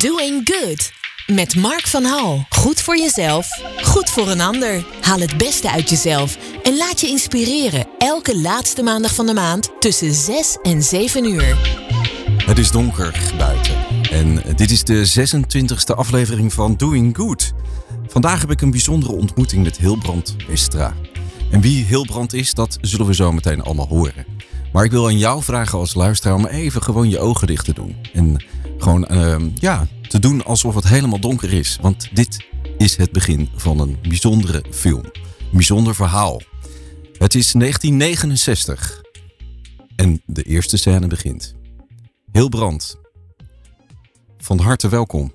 Doing Good. Met Mark van Hal. Goed voor jezelf, goed voor een ander. Haal het beste uit jezelf en laat je inspireren. Elke laatste maandag van de maand tussen 6 en 7 uur. Het is donker buiten en dit is de 26e aflevering van Doing Good. Vandaag heb ik een bijzondere ontmoeting met Hilbrand Westra. En wie Hilbrand is, dat zullen we zo meteen allemaal horen. Maar ik wil aan jou vragen als luisteraar om even gewoon je ogen dicht te doen. En gewoon, ehm, ja, te doen alsof het helemaal donker is. Want dit is het begin van een bijzondere film. Een bijzonder verhaal. Het is 1969. En de eerste scène begint. Hilbrand, van harte welkom.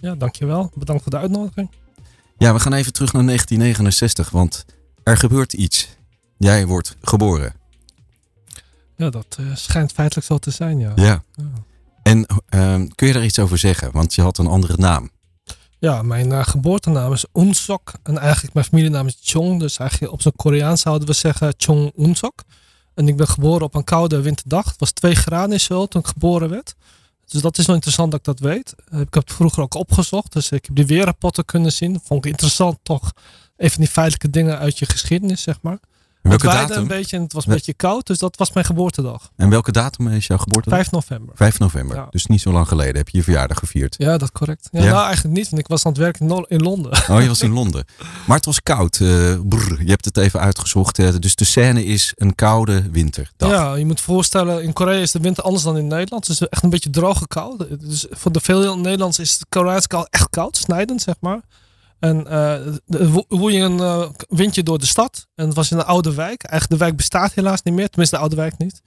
Ja, dankjewel. Bedankt voor de uitnodiging. Ja, we gaan even terug naar 1969, want er gebeurt iets. Jij wordt geboren. Ja, dat eh, schijnt feitelijk zo te zijn, ja. Ja. Ja, En ehm, kun je daar iets over zeggen? Want je had een andere naam. Ja, mijn eh, geboortenaam is Unsok. En eigenlijk mijn familienaam is Chong. Dus eigenlijk op zijn Koreaans zouden we zeggen Chong Unsok. En ik ben geboren op een koude winterdag. Het was 2 graden in Seoul toen ik geboren werd. Dus dat is wel interessant dat ik dat weet. Eh, Ik heb het vroeger ook opgezocht. Dus ik heb die weerrapporten kunnen zien. Vond ik interessant toch. Even die feitelijke dingen uit je geschiedenis, zeg maar. En welke datum? een beetje en het was een beetje koud. Dus dat was mijn geboortedag. En welke datum is jouw geboortedag? 5 november. 5 november. Ja. Dus niet zo lang geleden heb je je verjaardag gevierd. Ja, dat is correct. Ja, Ja? Nou, eigenlijk niet, want ik was aan het werk in Londen. Oh, je was in Londen. Maar het was koud. eh, brr, je hebt het even uitgezocht. dus de scène is een koude winterdag. Ja, je moet voorstellen, in Korea is de winter anders dan in Nederland. Het is echt een beetje droge kou. Dus voor de veel Nederlands is de Koreaanse kou echt koud, snijdend zeg maar. En wo- woei je een eh, windje door de stad. En het was in een oude wijk. Eigenlijk de wijk bestaat helaas niet meer, tenminste de oude wijk niet.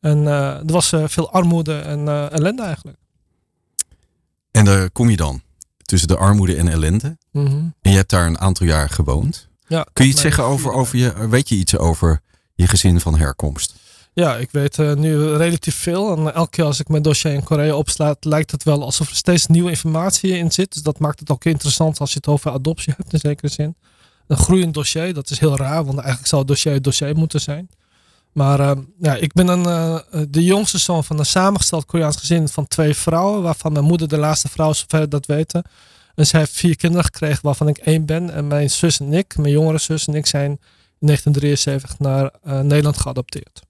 En eh, er was veel armoede en ellende eigenlijk. En daar kom je dan. Tussen de armoede en ellende. Mhm. En je hebt daar een aantal jaar gewoond. Ja, Kun je iets zeggen over, over je... Weet je iets over je gezin van herkomst? Ja, ik weet eh, nu relatief veel. En elke keer als ik mijn dossier in Korea opsla, lijkt het wel alsof er steeds nieuwe informatie in zit. Dus dat maakt het ook interessant als je het over adoptie hebt in zekere zin. Een groeiend dossier, dat is heel raar, want eigenlijk zou het dossier het dossier moeten zijn. Maar eh, ja, ik ben een, eh, de jongste zoon van een samengesteld Koreaans gezin van twee vrouwen, waarvan mijn moeder de laatste vrouw zover dat weten. En zij heeft vier kinderen gekregen, waarvan ik één ben. En mijn zus en ik, mijn jongere zus en ik, zijn in 1973 naar eh, Nederland geadopteerd.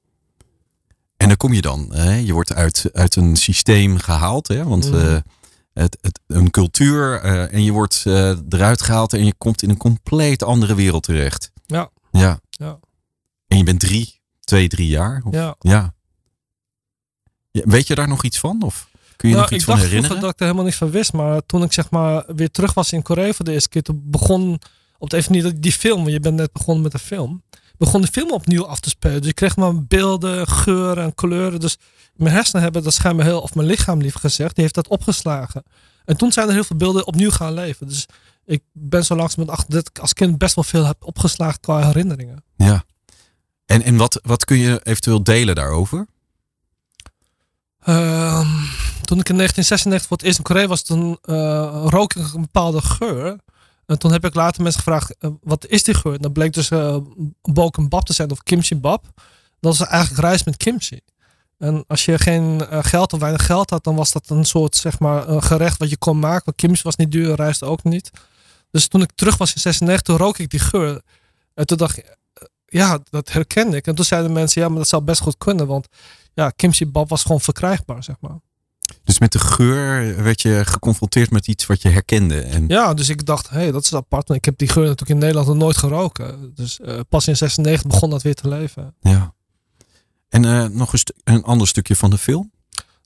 En daar kom je dan. Hè? Je wordt uit, uit een systeem gehaald. Hè? Want Mhm. eh, het, het, een cultuur. eh, en je wordt eh, eruit gehaald. En je komt in een compleet andere wereld terecht. Ja. Ja. Ja. En je bent drie, twee, drie jaar. Of, Ja. ja. Ja, Weet je daar nog iets van? Of kun je Nou, nog iets ik van dacht herinneren? vroeger dat ik er helemaal niks van wist. Maar toen ik zeg maar weer terug was in Korea voor de eerste keer. Toen begon op de even niet dat die film. want Je bent net begonnen met een film. Begon de film opnieuw af te spelen. Dus ik kreeg maar beelden, geuren en kleuren. Dus mijn hersenen hebben dat schijnbaar heel. Of mijn lichaam liever gezegd. Die heeft dat opgeslagen. En toen zijn er heel veel beelden opnieuw gaan leven. Dus ik ben zo langzamerhand achter dat ik als kind best wel veel heb opgeslagen qua herinneringen. Ja. En, en wat, wat kun je eventueel delen daarover? Ehm, toen ik in 1996 voor het eerst in Korea was, toen eh, rook ik een bepaalde geur. En toen heb ik later mensen gevraagd, eh, wat is die geur? Dat bleek dus uh, bokenbap te zijn of kimchi bab. Dat is eigenlijk rijst met kimchi. En als je geen eh, geld of weinig geld had, dan was dat een soort zeg maar gerecht wat je kon maken. Want kimchi was niet duur, rijst ook niet. Dus toen ik terug was in 96, toen rook ik die geur. En toen dacht ik, eh, ja, dat herkende ik. En toen zeiden mensen, ja, maar dat zou best goed kunnen, want ja, kimchi bab was gewoon verkrijgbaar, zeg maar. Dus met de geur werd je geconfronteerd met iets wat je herkende. En, Ja, dus ik dacht, hé, hey, dat is apart. Ik heb die geur natuurlijk in Nederland nog nooit geroken. Dus eh, pas in 96 begon dat weer te leven. ja. En eh, nog een, ander stukje van de film.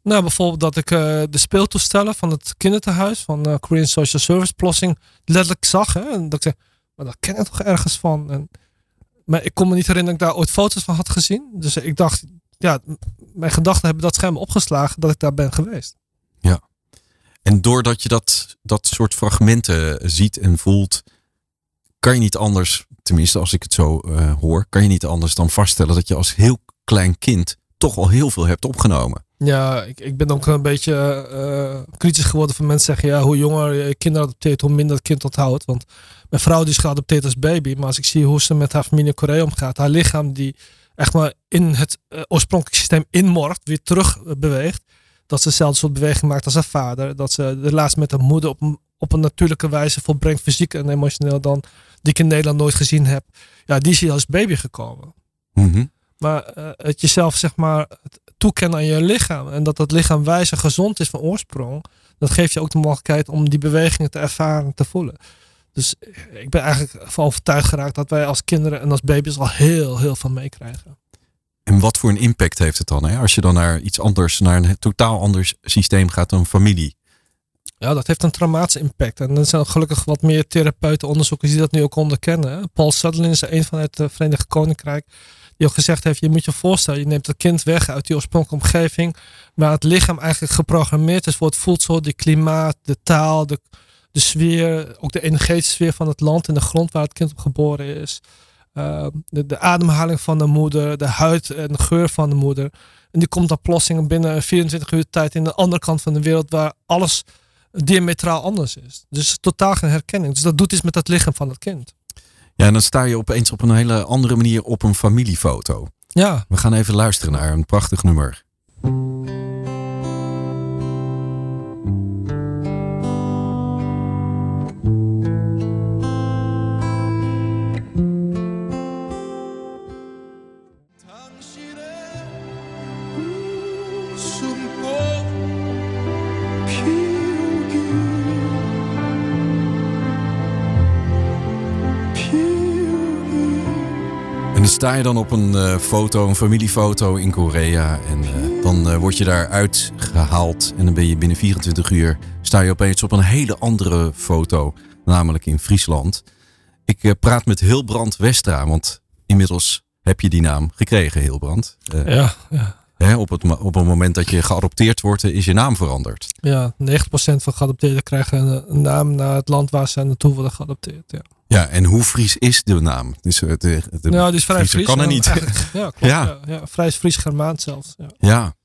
Nou, bijvoorbeeld dat ik eh, de speeltoestellen van het kinderthuis van Korean Social Service Plossing letterlijk zag. Hè, en dat ik zei, maar dat ken ik toch ergens van. En, maar ik kon me niet herinneren dat ik daar ooit foto's van had gezien. Dus ik dacht, ja, mijn gedachten hebben dat schijnbaar opgeslagen dat ik daar ben geweest. En doordat je dat, dat soort fragmenten ziet en voelt, kan je niet anders, tenminste als ik het zo eh, hoor, kan je niet anders dan vaststellen dat je als heel klein kind toch al heel veel hebt opgenomen. Ja, ik, ik ben ook een beetje eh, kritisch geworden van mensen zeggen, ja, hoe jonger je kinderen adopteert, hoe minder het kind onthoudt. Want mijn vrouw die is geadopteerd als baby, maar als ik zie hoe ze met haar familie in Korea omgaat, haar lichaam die echt maar in het eh, oorspronkelijke systeem inmorgt, weer terug eh, beweegt, Dat ze dezelfde soort beweging maakt als haar vader. Dat ze de relatie met haar moeder op, een- op een natuurlijke wijze volbrengt, fysiek en emotioneel, dan die ik in Nederland nooit gezien heb. Ja, die is hier als baby gekomen. Mhm. Maar eh, het jezelf zeg maar toekennen aan je lichaam. En dat dat lichaam wijs en gezond is van oorsprong. Dat geeft je ook de mogelijkheid om die bewegingen te ervaren en te voelen. Dus eh, ik ben eigenlijk van overtuigd geraakt dat wij als kinderen en als baby's al heel, heel veel meekrijgen. En wat voor een impact heeft het dan? Hè? Als je dan naar iets anders, naar een totaal anders systeem gaat dan familie. Ja, dat heeft een traumatische impact. En er zijn gelukkig wat meer therapeuten, onderzoekers die dat nu ook onderkennen. Paul Sutherland is er een van het Verenigd Koninkrijk. Die ook gezegd heeft, je moet je voorstellen, je neemt het kind weg uit die oorspronkelijke omgeving. Maar het lichaam eigenlijk geprogrammeerd is voor het voedsel, de klimaat, de taal, de, de sfeer. Ook de energetische sfeer van het land en de grond waar het kind op geboren is. Uh, de, de ademhaling van de moeder, de huid en de geur van de moeder. En die komt dan plotseling binnen 24 uur tijd in de andere kant van de wereld waar alles diametraal anders is. Dus totaal geen herkenning. Dus dat doet iets met het lichaam van het kind. Ja, en dan sta je opeens op een hele andere manier op een familiefoto. Ja, We gaan even luisteren naar een prachtig nummer. Sta je dan op een eh, foto, een familiefoto in Korea. En eh, dan eh, word je daar uitgehaald. En dan ben je binnen 24 uur. sta je opeens op een hele andere foto. Namelijk in Friesland. Ik praat met Hilbrand Westra. Want inmiddels heb je die naam gekregen, Hilbrand. Ja, ja. Hè, op, het, op het moment dat je geadopteerd wordt, eh, is je naam veranderd. ja 90% van geadopteerden krijgen een, een naam naar het land waar ze naartoe worden geadopteerd. Ja, Ja, en hoe Fries is de naam? Dus, de, de, ja die is vrij Friese Fries. kan er niet. Ja, klopt, Ja. ja. Ja, vrij Fries Germaans zelfs. Ja. Ja.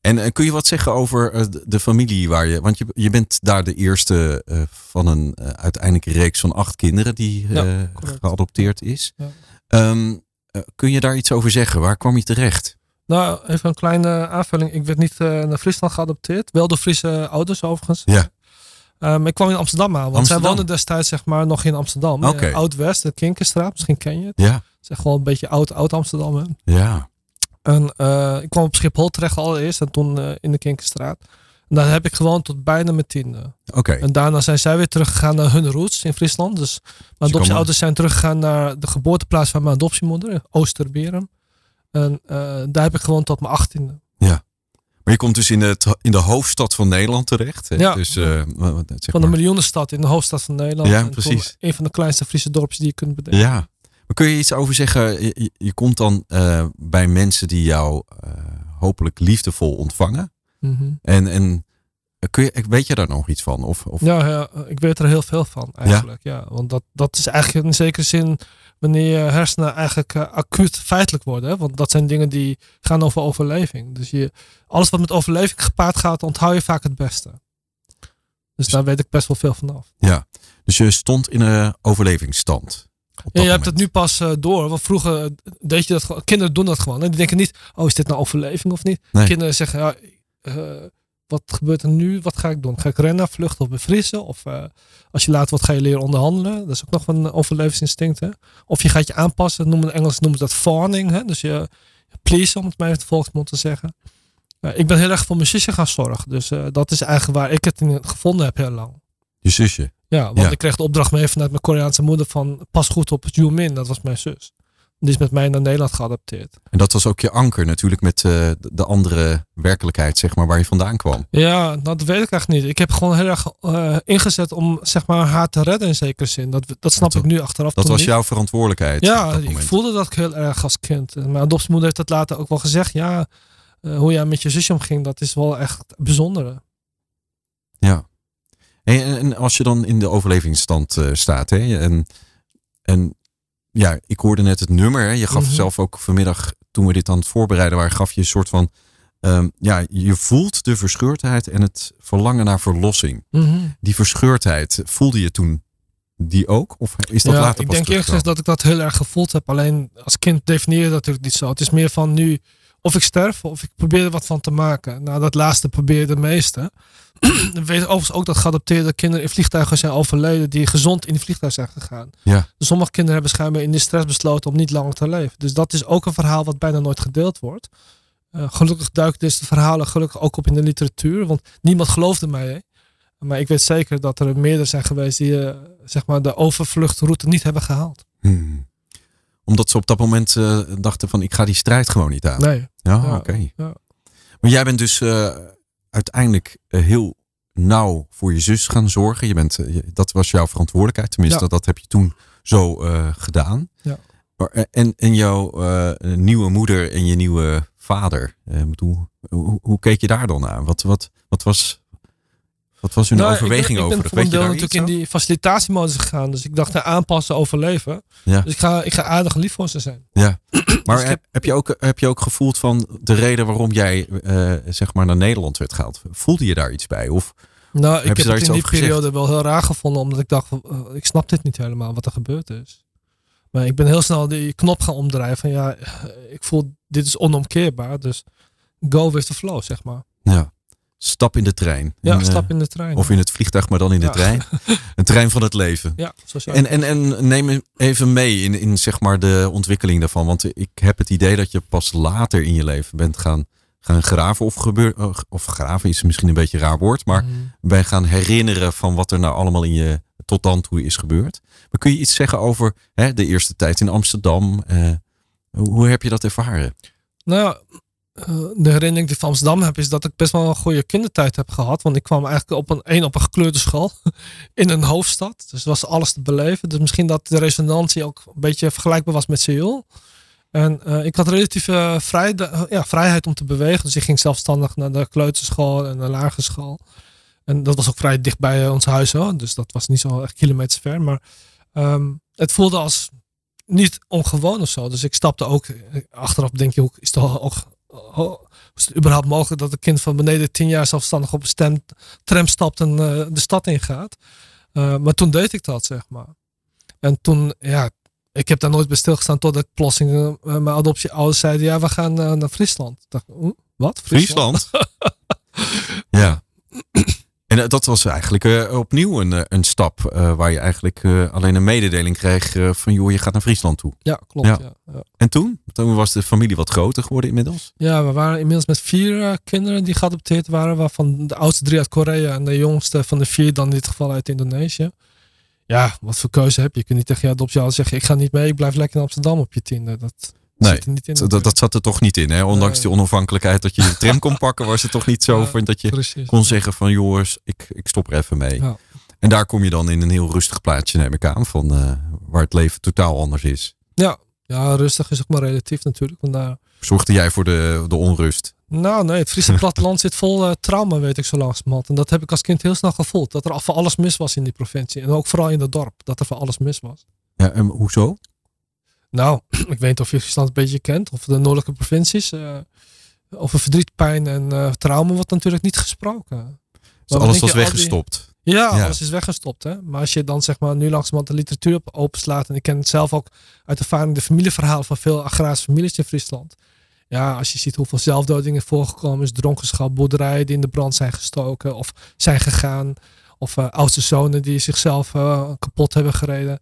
En eh, kun je wat zeggen over eh, de, familie waar je. Want je, je bent daar de eerste van een uiteindelijke reeks van acht kinderen die geadopteerd is. Um, uh, kun je daar iets over zeggen? Waar kwam je terecht? Nou, even een kleine aanvulling. Ik werd niet uh, naar Friesland geadopteerd. Wel door Friese ouders overigens. Ja. Um, ik kwam in Amsterdam aan. Want Amsterdam. zij woonden destijds zeg maar nog in Amsterdam. Okay. Uh, Oud-West, de Kinkerstraat. Misschien ken je het. Ja. Het is echt wel een beetje oud, oud Amsterdam. Hè? Ja. En uh, ik kwam op Schiphol terecht allereerst. En toen in de Kinkerstraat. En daar heb ik gewoond tot bijna mijn tiende. Oké. Okay. En daarna zijn zij weer teruggegaan naar hun roots in Friesland. Dus mijn adoptieouders zijn teruggegaan naar de geboorteplaats van mijn adoptiemoeder, Oosterberum. En uh, daar heb ik gewoond tot mijn achttiende. Ja. Maar je komt dus in de, in de hoofdstad van Nederland terecht. Hè? Ja. Dus, uh, zeg van de miljoenenstad in de hoofdstad van Nederland. Ja, precies. Een van de kleinste Friese dorpjes die je kunt bedenken. Ja. Maar kun je iets over zeggen? Je, je komt dan uh, bij mensen die jou uh, hopelijk liefdevol ontvangen. Mm -hmm. En, en kun je, weet je daar nog iets van? Of, of... Ja, ja, ik weet er heel veel van eigenlijk. Ja? ja want dat, dat is eigenlijk in zekere zin wanneer je hersenen eigenlijk uh, acuut feitelijk worden. Hè? Want dat zijn dingen die gaan over overleving. Dus je, alles wat met overleving gepaard gaat, onthoud je vaak het beste. Dus daar weet ik best wel veel vanaf. Ja, dus je stond in een overlevingsstand. Ja, je moment. hebt het nu pas uh, door. Want vroeger deed je dat gewoon. Kinderen doen dat gewoon. Hè? Die denken niet, oh, is dit nou overleving of niet? Nee. Kinderen zeggen, ja, uh, wat gebeurt er nu? Wat ga ik doen? Ga ik rennen, vluchten of bevriezen? Of uh, als je laat wat ga je leren onderhandelen? Dat is ook nog een overlevingsinstinct. Hè? Of je gaat je aanpassen. Noemen Engels noemen ze dat fawning. Hè? Dus je, please, om het mij met volksmond te zeggen. Uh, ik ben heel erg voor mijn zusje gaan zorgen. Dus uh, dat is eigenlijk waar ik het in gevonden heb heel lang. Je zusje? Ja, want ja. ik kreeg de opdracht mee vanuit mijn Koreaanse moeder van pas goed op Jumin. Dat was mijn zus. Die is met mij naar Nederland geadopteerd. En dat was ook je anker natuurlijk met uh, de andere werkelijkheid, zeg maar, waar je vandaan kwam. Ja, dat weet ik echt niet. Ik heb gewoon heel erg uh, ingezet om zeg maar, haar te redden in zekere zin. Dat, dat snap dat, ik nu achteraf. Dat was niet. jouw verantwoordelijkheid. Ja, ik voelde dat heel erg als kind. Mijn adoptiemoeder heeft dat later ook wel gezegd. Ja, uh, hoe jij met je zusje omging, dat is wel echt bijzonder. Ja. En, en als je dan in de overlevingsstand staat, hè, en, en ja, ik hoorde net het nummer. Hè. Je gaf mm -hmm. zelf ook vanmiddag, toen we dit aan het voorbereiden waren, gaf je een soort van. Um, ja, je voelt de verscheurdheid en het verlangen naar verlossing. Mm -hmm. Die verscheurdheid, voelde je toen die ook? Of is dat ja, later ik pas denk eerst dat ik dat heel erg gevoeld heb. Alleen als kind definieer je dat natuurlijk niet zo. Het is meer van nu of ik sterf of ik probeer er wat van te maken. Nou, dat laatste probeer de meeste. We weten overigens ook dat geadopteerde kinderen in vliegtuigen zijn overleden die gezond in die vliegtuig zijn gegaan. Ja. Dus sommige kinderen hebben schijnbaar in de stress besloten om niet langer te leven. Dus dat is ook een verhaal wat bijna nooit gedeeld wordt. Eh, gelukkig duikt dus de verhalen gelukkig ook op in de literatuur, want niemand geloofde mij. Hè? Maar ik weet zeker dat er meerdere zijn geweest die eh, zeg maar de overvluchtroute niet hebben gehaald. Hmm. Omdat ze op dat moment eh, dachten van ik ga die strijd gewoon niet aan. Nee. Ja, Ja, oké. ja. Maar jij bent dus eh, uiteindelijk eh, heel nauw voor je zus gaan zorgen. Je bent, dat was jouw verantwoordelijkheid. Tenminste, Ja. dat heb je toen zo gedaan. Ja. Maar, en, en jouw nieuwe moeder en je nieuwe vader. hoe, hoe keek je daar dan naar? Wat, wat, wat, was, wat was hun Nou, overweging ik ben, over ik dat? ben voor een je natuurlijk in die facilitatiemodus gegaan. Dus ik dacht, nou, aanpassen, overleven. Ja. Dus ik ga, ik ga aardig lief voor ze zijn. Ja. Maar Dus ik heb, heb, je ook, heb je ook gevoeld van de reden waarom jij eh, zeg maar naar Nederland werd gehaald? Voelde je daar iets bij? Of Nou, ik Hebben ze heb daar het in die gezegd? periode wel heel raar gevonden. Omdat ik dacht, eh, ik snap dit niet helemaal wat er gebeurd is. Maar ik ben heel snel die knop gaan omdraaien. Van ja, eh, ik voel dit is onomkeerbaar. Dus go with the flow, zeg maar. ja, stap in de trein. Ja, En, eh, stap in de trein. Of in het vliegtuig, maar dan in de Ja. trein. Een trein van het leven. Ja, jij- En, en, en neem even mee in, in zeg maar de ontwikkeling daarvan. Want ik heb het idee dat je pas later in je leven bent gaan, gaan graven. Of, gebeur, eh, of graven is misschien een beetje een raar woord. Maar Mhm. bij gaan herinneren van wat er nou allemaal in je tot dan toe is gebeurd. Maar kun je iets zeggen over hè, de eerste tijd in Amsterdam? Eh, hoe, heb je dat ervaren? Nou, de herinnering die van Amsterdam heb, is dat ik best wel een goede kindertijd heb gehad. Want ik kwam eigenlijk op een, één op een gekleurde school in een hoofdstad. Dus was alles te beleven. Dus misschien dat de resonantie ook een beetje vergelijkbaar was met Seoul. En eh, ik had relatief eh, vrij, ja, vrijheid om te bewegen. Dus ik ging zelfstandig naar de kleuterschool en de lagere school. En dat was ook vrij dicht bij eh, ons huis hoor. Dus dat was niet zo echt kilometers ver. Maar ehm, het voelde als niet ongewoon of zo. Dus ik stapte ook, eh, achteraf denk je, is het, ook, is het überhaupt mogelijk dat een kind van beneden tien jaar zelfstandig op een stem, tram stapt en eh, de stad ingaat. Eh, maar toen deed ik dat, zeg maar. En toen, ja, ik heb daar nooit bij stilgestaan totdat ik plotseling eh, mijn adoptieouders zeiden, ja, we gaan naar Friesland. Ik dacht, "Oeh, wat? Friesland? ja. En eh, dat was eigenlijk eh, opnieuw een, eh, een stap waar je eigenlijk alleen een mededeling kreeg van joh, je gaat naar Friesland toe. Ja, klopt. Ja. Ja. Ja. En toen? Toen was de familie wat groter geworden inmiddels. Ja, we waren inmiddels met vier kinderen die geadopteerd waren. Waarvan de oudste drie uit Korea en de jongste van de vier dan in dit geval uit Indonesië. Ja, wat voor keuze heb je? Je kunt niet tegen je adoptieouders zeggen, ik ga niet mee, ik blijf lekker in Amsterdam op je tiende. Dat Nee, zit er niet in. Dat, dat, dat zat er toch niet in, hè? Ondanks die onafhankelijkheid dat je de tram kon pakken, was het toch niet zo van dat je Precies. kon zeggen van jongens, ik, ik stop er even mee. Ja. En daar kom je dan in een heel rustig plaatsje, neem ik aan, van eh, waar het leven totaal anders is. Ja. ja, rustig is ook maar relatief natuurlijk. Want daar, Zorgde jij voor de, de onrust? nou nee, het Friese platteland zit vol eh, trauma, weet ik zo langzamerhand. En dat heb ik als kind heel snel gevoeld. Dat er voor alles mis was in die provincie. En ook vooral in het dorp, dat er voor alles mis was. Ja, en hoezo? Nou, ik weet niet of je Friesland een beetje kent, of de noordelijke provincies. eh, over verdriet, pijn en eh, trauma wordt natuurlijk niet gesproken. Dus alles was die- weggestopt. Ja, Ja. alles is weggestopt. Hè? Maar als je dan zeg maar nu langzamerhand de literatuur op openslaat. En ik ken het zelf ook uit ervaring de familieverhalen van veel agrarische families in Friesland. Ja, als je ziet hoeveel zelfdodingen voorgekomen is. Dronkenschap, boerderijen die in de brand zijn gestoken of zijn gegaan. Of eh, oudste zonen die zichzelf kapot hebben gereden.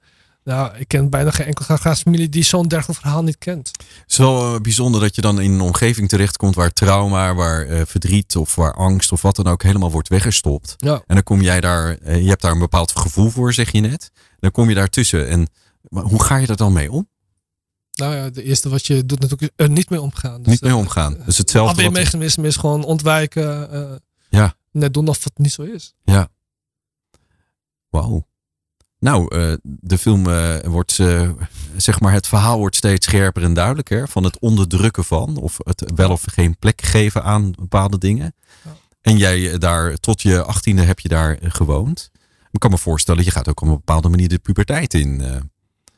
Nou, ik ken bijna geen enkele agrarische familie die zo'n dergelijk verhaal niet kent. Het is wel eh, bijzonder dat je dan in een omgeving terechtkomt waar trauma, waar eh, verdriet of waar angst of wat dan ook helemaal wordt weggestopt. Ja. En dan kom jij daar, eh, je hebt daar een bepaald gevoel voor, zeg je net. Dan kom je daartussen. En maar hoe ga je daar dan mee om? Nou ja, de eerste wat je doet natuurlijk is er niet mee omgaan. Dus, Niet mee omgaan. Dus hetzelfde. Afweermechanisme is gewoon ontwijken. Ja. Net doen of het niet zo is. Wauw. Nou, eh, de film eh, wordt, eh, zeg maar, het verhaal wordt steeds scherper en duidelijker. Van het onderdrukken van, of het wel of geen plek geven aan bepaalde dingen. Ja. En jij daar, tot je achttiende heb je daar gewoond. Ik kan me voorstellen, je gaat ook op een bepaalde manier de puberteit in.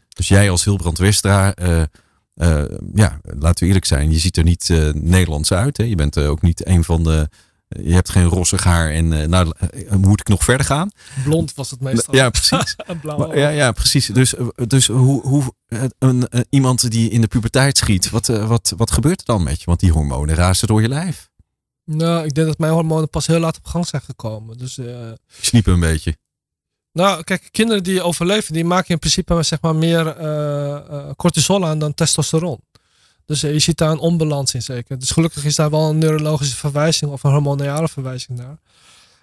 dus jij als Hilbrand Westra, ja, laten we eerlijk zijn, je ziet er niet Nederlands uit. Hè? Je bent ook niet een van de je hebt geen rossig haar en eh, nou, eh, moet ik nog verder gaan? Blond was het meestal. Ja, precies. Maar, ja, ja, precies. Dus, eh, dus hoe, hoe eh, een, eh, iemand die in de puberteit schiet, wat, eh, wat, wat gebeurt er dan met je? Want die hormonen razen door je lijf. Nou, ik denk dat mijn hormonen pas heel laat op gang zijn gekomen. Dus, eh, Sniepen een beetje. nou, kijk, kinderen die overleven, die maken in principe zeg maar, meer eh, eh, cortisol aan dan testosteron. Dus eh, je ziet daar een onbalans in zeker. Dus gelukkig is daar wel een neurologische verwijzing of een hormonale verwijzing naar.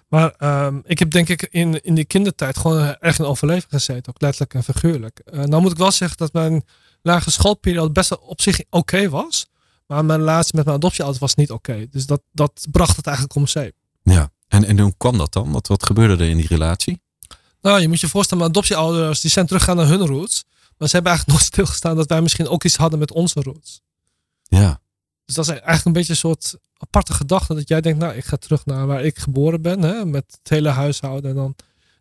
Maar ehm, ik heb denk ik in, in die kindertijd gewoon erg in overleven gezeten. Ook letterlijk en figuurlijk. Eh, nou moet ik wel zeggen dat mijn lagere schoolperiode best op zich oké was. Maar mijn relatie met mijn adoptieouders was niet oké. Dus dat, dat bracht het eigenlijk om zeep. Ja. En, en hoe kwam dat dan? Wat, wat gebeurde er in die relatie? Nou, je moet je voorstellen, mijn adoptieouders die zijn teruggegaan naar hun roots. Maar ze hebben eigenlijk nooit stilgestaan dat wij misschien ook iets hadden met onze roots. Ja. Dus dat is eigenlijk een beetje een soort aparte gedachte. Dat jij denkt, nou, ik ga terug naar waar ik geboren ben. Hè, met het hele huishouden. En dan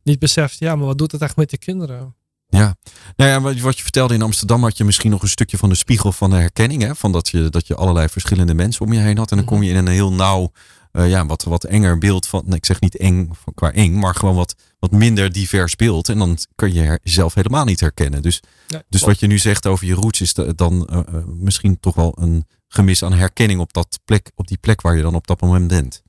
niet beseft, ja, maar wat doet het eigenlijk met je kinderen? Ja, nou ja, wat, wat je vertelde in Amsterdam had je misschien nog een stukje van de spiegel van de herkenning. Hè? Van dat je, dat je allerlei verschillende mensen om je heen had. En dan kom je in een heel nauw, eh, ja, wat, wat enger beeld van. Nee, ik zeg niet eng qua eng, maar gewoon wat, wat minder divers beeld. En dan kun je jezelf helemaal niet herkennen. Dus, Ja, dus wat je nu zegt over je roots is de- dan eh, eh, misschien toch wel een gemis aan herkenning op, dat plek, op die plek waar je dan op dat moment bent.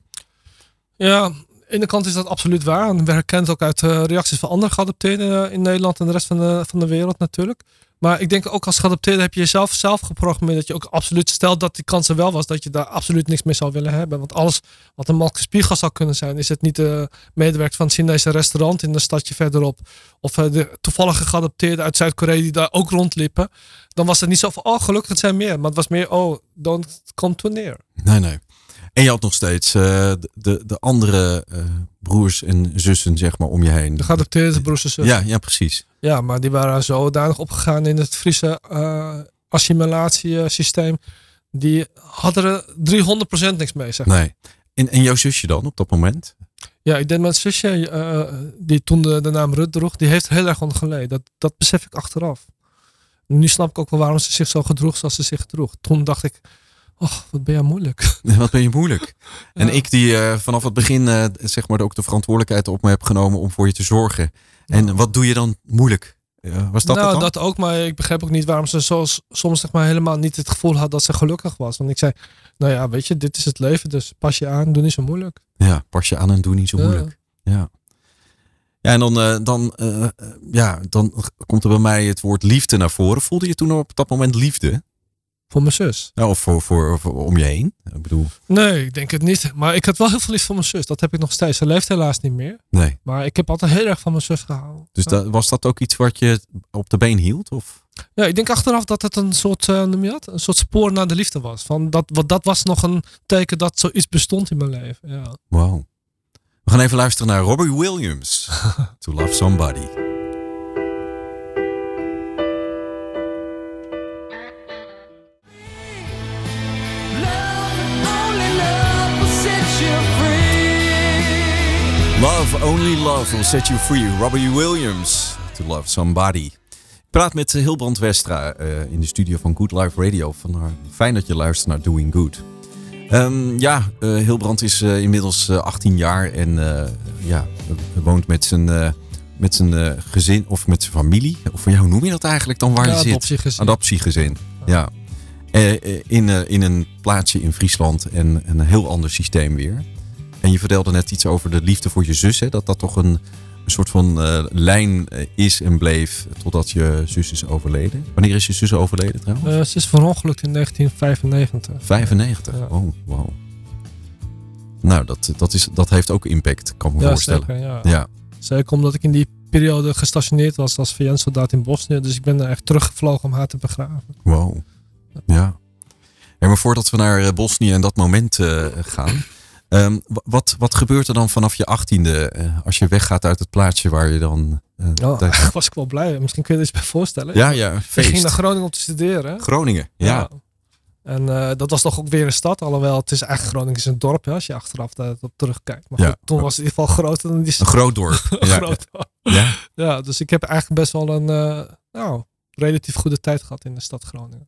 Ja, aan de kant is dat absoluut waar. En we herkennen het ook uit eh, reacties van andere geadopteerden eh, in Nederland en de rest van de, van de wereld natuurlijk. Maar ik denk ook als geadopteerde heb je jezelf zelf geprogrammeerd dat je ook absoluut stelt dat die kans er wel was dat je daar absoluut niks mee zou willen hebben. Want alles wat een malke spiegel zou kunnen zijn, is het niet de medewerker van het Chinese restaurant in een stadje verderop. Of eh, de toevallige geadopteerden uit Zuid-Korea die daar ook rondliepen. Dan was het niet zo van, oh gelukkig het zijn meer. Maar het was meer, oh don't come too near. Nee, nee. En je had nog steeds eh, de, de, de andere eh, broers en zussen, zeg maar, om je heen. De geadopteerde broers en zussen. Ja, ja, precies. Ja, maar die waren zodanig opgegaan in het Friese eh assimilatiesysteem. Die hadden er 300% niks mee, zeg. Nee. En, en jouw zusje dan op dat moment? Ja, ik denk mijn zusje, die toen de, de naam Rut droeg, die heeft er heel erg onder geleden. Dat, dat besef ik achteraf. Nu snap ik ook wel waarom ze zich zo gedroeg zoals ze zich droeg. Toen dacht ik, oh, wat ben jij moeilijk. Wat ben je moeilijk. En Ja. ik die eh, vanaf het begin eh, zeg maar ook de verantwoordelijkheid op me heb genomen om voor je te zorgen. En wat doe je dan moeilijk? Eh, was dat nou, dat ook, maar ik begreep ook niet waarom ze zo, soms zeg maar helemaal niet het gevoel had dat ze gelukkig was. Want ik zei, nou ja, weet je, dit is het leven, dus pas je aan, doe niet zo moeilijk. Ja, pas je aan en doe niet zo Ja. moeilijk. Ja. Ja, en dan, dan, ja, dan komt er bij mij het woord liefde naar voren. Voelde je toen op dat moment liefde? Voor mijn zus. Ja, of voor, voor, voor om je heen? Ik bedoel, Nee, ik denk het niet. Maar ik had wel heel veel liefde voor mijn zus. Dat heb ik nog steeds. Ze leeft helaas niet meer. nee. Maar ik heb altijd heel erg van mijn zus gehouden. Dus ja. dat, was dat ook iets wat je op de been hield? Of? ja, ik denk achteraf dat het een soort, eh, noem je dat? Een soort spoor naar de liefde was. Van dat, wat, dat was nog een teken dat zoiets bestond in mijn leven. Ja. Wow. We gaan even luisteren naar Robbie Williams. to Love Somebody. Love, only love will set you free. Robbie Williams. To Love Somebody. Ik praat met Hilbrand Westra eh, in de studio van Good Life Radio. Van, haar- fijn dat je luistert naar Doing Good. Ehm, ja, eh, Hilbrand is eh, inmiddels eh, 18 jaar en ja, woont met zijn, met zijn gezin of met zijn familie. Of ja, hoe noem je dat eigenlijk dan waar Ja, je zit? adoptiegezin. Adoptiegezin, ja. In, in een plaatsje in Friesland en een heel ander systeem weer. En je vertelde net iets over de liefde voor je zus. Hè? Dat dat toch een, een soort van eh, lijn eh, is en bleef totdat je zus is overleden. Wanneer is je zus overleden trouwens? Eh, ze is verongelukt in 1995. 95. ja. Oh, wow. Nou, dat, dat, is, dat heeft ook impact, kan ik me Ja, voorstellen. zeker. Ja. Ja, Zeker omdat ik in die periode gestationeerd was als VN-soldaat in Bosnië. Dus ik ben er echt teruggevlogen om haar te begraven. wow. Ja. En maar voordat we naar Bosnië en dat moment gaan. Ehm, wa- wat, wat gebeurt er dan vanaf je achttiende eh, als je weggaat uit het plaatsje waar je dan... eh, Ja, thuis- eigenlijk was ik wel blij. Misschien kun je iets bij voorstellen. ja, ja, Ik ging naar Groningen om te studeren. Groningen, ja. En eh, dat was toch ook weer een stad. Alhoewel, het is eigenlijk Groningen is een dorp hè, als je achteraf daarop terugkijkt. Maar Ja. goed, toen was het in ieder geval groter dan die Een groot dorp. ja. groot. Ja. Ja, dus ik heb eigenlijk best wel een nou, relatief goede tijd gehad in de stad Groningen.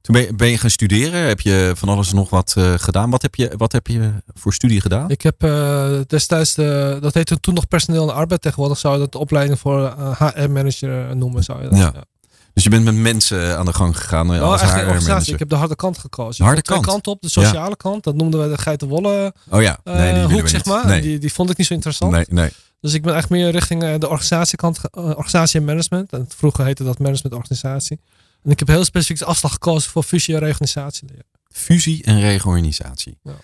Toen ben je, ben je gaan studeren. Heb je van alles en nog wat eh, gedaan. Wat heb, je, wat heb je voor studie gedaan? Ik heb eh, destijds, de, dat heette toen nog personeel en arbeid. Tegenwoordig zou je dat de opleiding voor eh, HR-manager noemen. Zou je dat, Ja. Dus je bent met mensen aan de gang gegaan eh, Nou, als organisatie. HR-manager. Ik heb de harde kant gekozen. De harde kant? kanten op. De sociale kant, dat noemden we de geitenwolle Oh ja, eh, nee, die hoek, zeg maar. Nee, Die, die vond ik niet zo interessant. nee, nee. Dus ik ben echt meer richting eh, de organisatiekant, eh, organisatie en management. En vroeger heette dat management organisatie. En ik heb heel specifiek de afslag gekozen voor fusie en reorganisatie. Fusie en reorganisatie. Ja.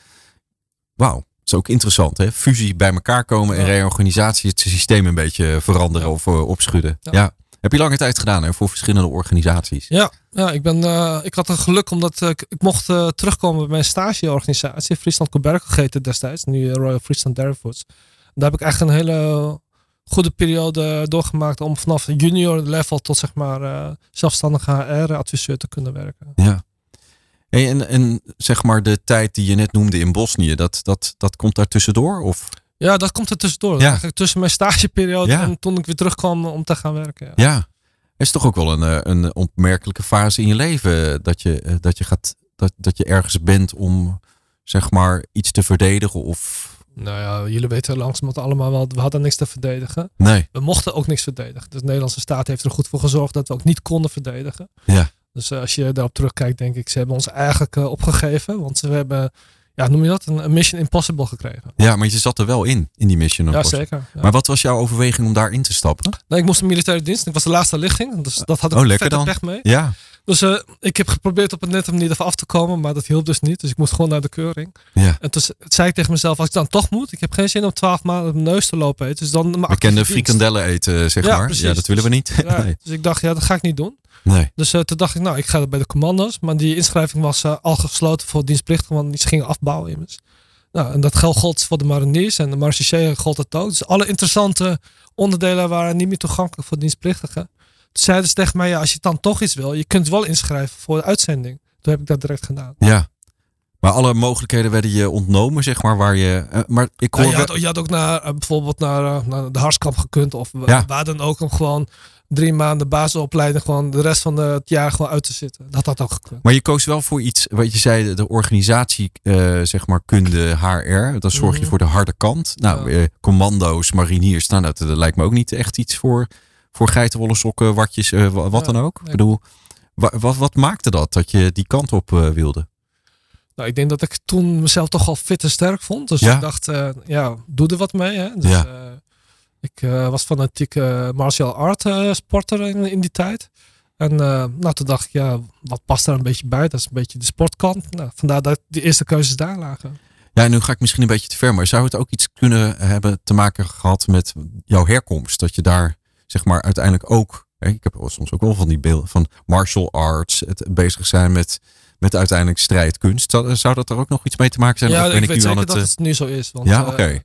Wauw, dat is ook interessant hè. Fusie bij elkaar komen en Ja. reorganisatie het systeem een beetje veranderen Ja. of eh, opschudden. Ja. Heb je lange tijd gedaan hè, voor verschillende organisaties? Ja, ja ik, ben, eh, ik had een geluk omdat eh, ik, ik mocht eh, terugkomen bij mijn stageorganisatie. Friesland Coberco gegeten destijds. Nu eh, Royal Friesland Dairy Foods. Daar heb ik echt een hele goede periode doorgemaakt om vanaf junior level tot zeg maar eh, zelfstandige HR-adviseur te kunnen werken. Ja. Hey, en, en zeg maar de tijd die je net noemde in Bosnië, dat, dat, dat komt daar tussendoor? Of? Ja, dat komt er tussendoor. Ja. Eigenlijk tussen mijn stageperiode Ja. en toen ik weer terugkwam om te gaan werken. Ja. Ja, is toch ook wel een, eh, een opmerkelijke fase in je leven dat je, eh, dat je, gaat, dat, dat je ergens bent om zeg maar iets te verdedigen of Nou ja, jullie weten langzamerhand allemaal wel, we hadden niks te verdedigen. nee. We mochten ook niks verdedigen. Dus de Nederlandse staat heeft er goed voor gezorgd dat we ook niet konden verdedigen. Ja. Dus eh, als je daarop terugkijkt, denk ik, ze hebben ons eigenlijk eh, opgegeven. Want we hebben, ja, noem je dat, een, Mission Impossible gekregen. Ja, maar je zat er wel in, in die mission. Ja, Impossible. zeker. Ja. Maar wat was jouw overweging om daarin te stappen? Nee, ik moest in militaire dienst. Ik was de laatste lichting. Dus dat had ik Oh, lekker dan. pech mee. Ja, Dus eh, ik heb geprobeerd op een nette manier ervan af te komen. Maar dat hielp dus niet. Dus ik moest gewoon naar de keuring. ja. En toen zei ik tegen mezelf, als ik dan toch moet. Ik heb geen zin om twaalf maanden op mijn neus te lopen. eten. Dus dan dienst. frikandellen eten, zeg Ja, maar. precies. Ja, dat willen we niet. Ja, Nee. Dus ik dacht, ja, dat ga ik niet doen. nee. Dus eh, toen dacht ik, nou, ik ga bij de commando's. Maar die inschrijving was eh, al gesloten voor dienstplichtigen, want die gingen afbouwen immers. Nou, en dat geld gold voor de mariniers en de marechaussee gold het ook. Dus alle interessante onderdelen waren niet meer toegankelijk voor dienstplichtigen. Zeiden ze tegen mij, ja, als je dan toch iets wil, je kunt wel inschrijven voor de uitzending. Toen heb ik dat direct gedaan. Ja. Maar alle mogelijkheden werden je ontnomen, zeg maar, waar je... eh, maar ik Ja, hoor... je, had, je had ook naar, eh, bijvoorbeeld naar, eh, naar de Harskamp gekund of Ja. waar dan ook om gewoon drie maanden basisopleiding gewoon de rest van het jaar gewoon uit te zitten. Dat had ook gekund. Maar je koos wel voor iets, wat je zei, de organisatie, zeg maar, kunde HR. Dan zorg je Mhm. voor de harde kant. Nou, Ja. eh, commando's, mariniers, nou, dat, dat lijkt me ook niet echt iets voor, voor geitenwolle sokken, watjes, eh, wa- wat Ja, dan ook. Ik bedoel, wa- wat, wat maakte dat, dat je die kant op eh, wilde? Nou, ik denk dat ik toen mezelf toch al fit en sterk vond. Dus Ja. ik dacht, eh, ja, doe er wat mee. Hè? Dus, Ja. ik was fanatiek martial art eh, sporter in, in die tijd. En nou, toen dacht ik, ja, wat past daar een beetje bij? Dat is een beetje de sportkant. Nou, vandaar dat de eerste keuzes daar lagen. Ja, en nu ga ik misschien een beetje te ver, maar zou het ook iets kunnen hebben te maken gehad met jouw herkomst? Dat je daar, zeg maar, uiteindelijk ook, hè, ik heb soms ook wel van die beelden van martial arts, het bezig zijn met, met uiteindelijk strijdkunst. Zou, zou dat er ook nog iets mee te maken zijn? ja, Of ik ben weet nu zeker aan dat eh, het nu zo is. Want, Ja, eh, oké.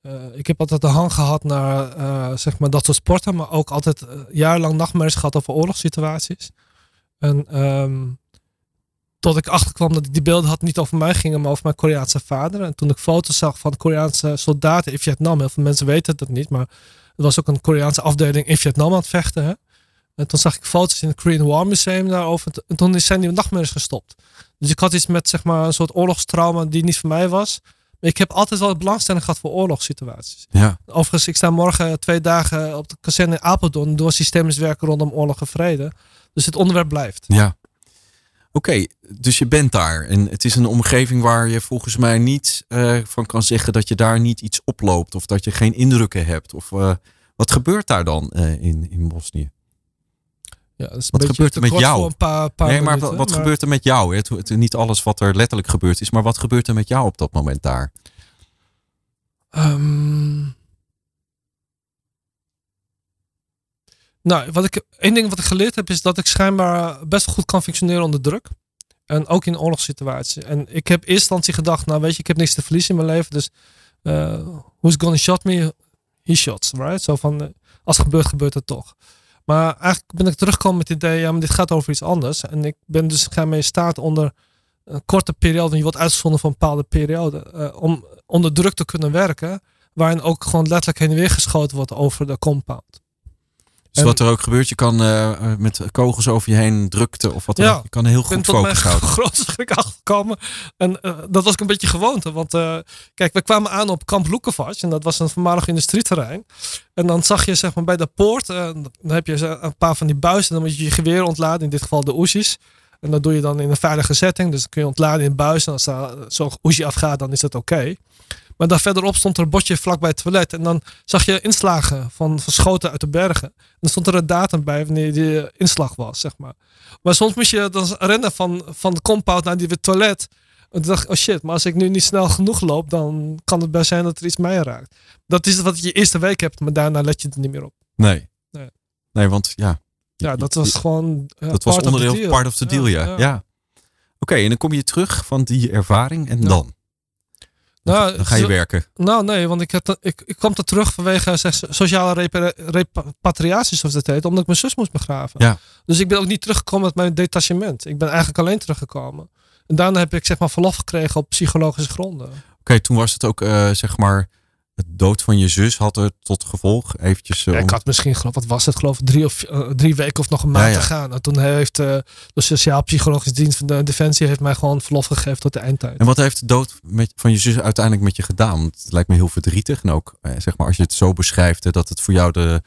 eh, ik heb altijd de hang gehad naar zeg maar dat soort sporten, maar ook altijd jarenlang nachtmerries gehad over oorlogssituaties. En ehm, tot ik achterkwam dat ik die beelden had niet over mij gingen, maar over mijn Koreaanse vader. En toen ik foto's zag van Koreaanse soldaten in Vietnam, heel veel mensen weten dat niet, maar er was ook een Koreaanse afdeling in Vietnam aan het vechten. Hè? En toen zag ik foto's in het Korean War Museum daarover. En toen zijn die nachtmerries gestopt. Dus ik had iets met zeg maar, een soort oorlogstrauma die niet voor mij was. Maar ik heb altijd wel belangstelling gehad voor oorlogssituaties. Ja, Overigens, ik sta morgen twee dagen op de kazerne in Apeldoorn door systemisch werken rondom oorlog en vrede. Dus het onderwerp blijft. ja. Oké, dus je bent daar. En het is een omgeving waar je volgens mij niet eh, van kan zeggen dat je daar niet iets oploopt. Of dat je geen indrukken hebt. Of eh, wat gebeurt daar dan eh, in, in Bosnië? Ja, dat is een Wat gebeurt er met jou? Een paar, paar nee, maar minuten, wat, wat maar- gebeurt er met jou? Het, het- niet alles wat er letterlijk gebeurd is, maar wat gebeurt er met jou op dat moment daar? Ehm, nou, wat ik, één ding wat ik geleerd heb is dat ik schijnbaar best wel goed kan functioneren onder druk. En ook in oorlogssituaties. En ik heb in eerste instantie gedacht, nou weet je, ik heb niks te verliezen in mijn leven. Dus eh who's gonna shot me? He shots, right? Zo van, eh, als het gebeurt, gebeurt het toch. Maar eigenlijk ben ik teruggekomen met het idee, ja, maar dit gaat over iets anders. En ik ben dus schijnbaar in staat onder een korte periode, je wordt uitgezonden voor een bepaalde periode, eh, om onder druk te kunnen werken, waarin ook gewoon letterlijk heen en weer geschoten wordt over de compound. Dus wat er ook gebeurt, je kan eh, met kogels over je heen drukte of wat dan Ja, ook. Je kan heel Ik goed focus houden. grote schrik achtergekomen. En eh, dat was ook een beetje gewoonte. Want eh, kijk, we kwamen aan op Kamp Lukovac. En dat was een voormalig industrieterrein. En dan zag je zeg maar bij de poort. dan heb je een paar van die buizen. Dan moet je je geweer ontladen. In dit geval de oesjes. En dat doe je dan in een veilige setting. Dus dan kun je ontladen in buis. En als daar zo'n oesje afgaat, dan is dat oké. Maar daar verderop stond er een bordje vlakbij het toilet. En dan zag je inslagen van, van schoten uit de bergen. En dan stond er een datum bij wanneer die eh, inslag was, zeg maar. Maar soms moest je dan rennen van, van de compound naar die toilet. En toen dacht ik, oh shit, maar als ik nu niet snel genoeg loop, dan kan het best zijn dat er iets mij raakt. Dat is wat je eerste week hebt, maar daarna let je er niet meer op. Nee. Nee. Nee, want ja. Ja, dat was gewoon. ja, dat was onderdeel, part of the deal, ja. ja. Oké, en dan kom je terug van die ervaring en Ja. dan? Nou, Dan ga je werken. Nou, nee, want ik, had, ik, ik kwam er terug vanwege zeg, sociale repa- repatriatie, zoals dat heet, omdat ik mijn zus moest begraven. Ja. Dus ik ben ook niet teruggekomen met mijn detachement. Ik ben eigenlijk alleen teruggekomen. En daarna heb ik zeg maar verlof gekregen op psychologische gronden. Oké, toen was het ook, eh, zeg maar, het dood van je zus had er tot gevolg eventjes... eh, Ja, ik had misschien, geloof, wat was het, geloof drie, of, eh, drie weken of nog een maand Ja, ja. te gaan. En toen heeft eh, de Sociaal-Psychologische Dienst van de Defensie heeft mij gewoon verlof gegeven tot de eindtijd. En wat heeft de dood met, van je zus uiteindelijk met je gedaan? Want het lijkt me heel verdrietig. En ook, eh, zeg maar, als je het zo beschrijft, hè, dat het voor jou de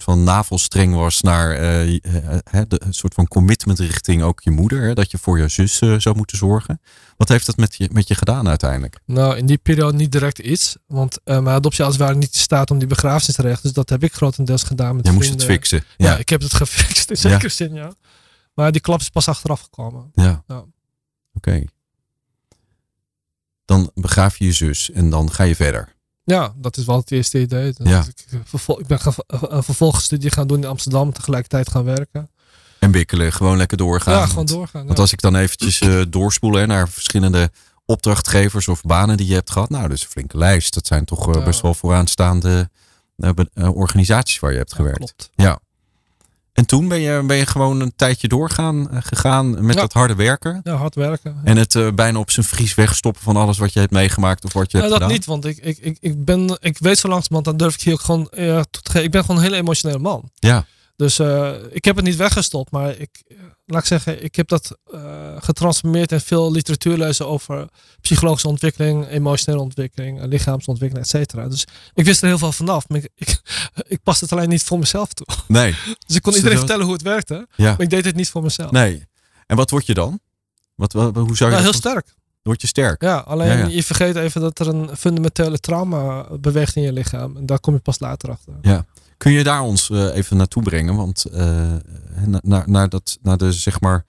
soort van navelstreng was naar eh, eh, de een soort van commitment richting ook je moeder. Hè, dat je voor je zus eh, zou moeten zorgen. Wat heeft dat met je, met je gedaan uiteindelijk? Nou, in die periode niet direct iets. Want eh, mijn adoptieouders waren niet in staat om die begrafenis te regelen. Dus dat heb ik grotendeels gedaan met Je moest het fixen. Ja. Ja, ik heb het gefixt in Ja. zekere zin, ja. Maar die klap is pas achteraf gekomen. ja. Ja. Oké. Dan begraaf je je zus en dan ga je verder. Ja, dat is wel het eerste idee. Dus Ja. ik, vervol- ik ben gaan- een vervolgstudie gaan doen in Amsterdam. Tegelijkertijd gaan werken. En wikkelen, gewoon lekker doorgaan. ja, gewoon doorgaan. Want ja. als ik dan eventjes eh, doorspoel hè, naar verschillende opdrachtgevers of banen die je hebt gehad. Nou, dus een flinke lijst. Dat zijn toch eh, Ja. best wel vooraanstaande eh, eh, organisaties waar je hebt Ja, gewerkt. klopt. Ja. En toen ben je, ben je gewoon een tijdje doorgaan eh, gegaan met Ja. dat harde werken. Ja, hard werken. En het eh, bijna op zijn vries wegstoppen van alles wat je hebt meegemaakt of wat je Ja, hebt dat gedaan. niet, want ik, ik, ik, ik, ben, ik weet zo langzamerhand, dan durf ik hier ook gewoon eh. Ik ben gewoon een hele emotionele man. Ja. Dus ik heb het niet weggestopt, maar ik, laat ik zeggen, ik heb dat eh, getransformeerd in veel literatuur lezen over psychologische ontwikkeling, emotionele ontwikkeling, lichaamsontwikkeling, et cetera. Dus ik wist er heel veel vanaf, maar ik, ik, ik paste het alleen niet voor mezelf toe. Nee. Dus ik kon iedereen vertellen hoe het werkte, Ja. maar ik deed het niet voor mezelf. Nee. En wat word je dan? Wat, wat, hoe zou je Nou, heel sterk. Word je sterk? Ja, alleen Ja, ja. je vergeet even dat er een fundamentele trauma beweegt in je lichaam. En daar kom je pas later achter. Ja. Kun je daar ons eh, even naartoe brengen? Want eh, na- naar, naar, dat, naar de, zeg maar,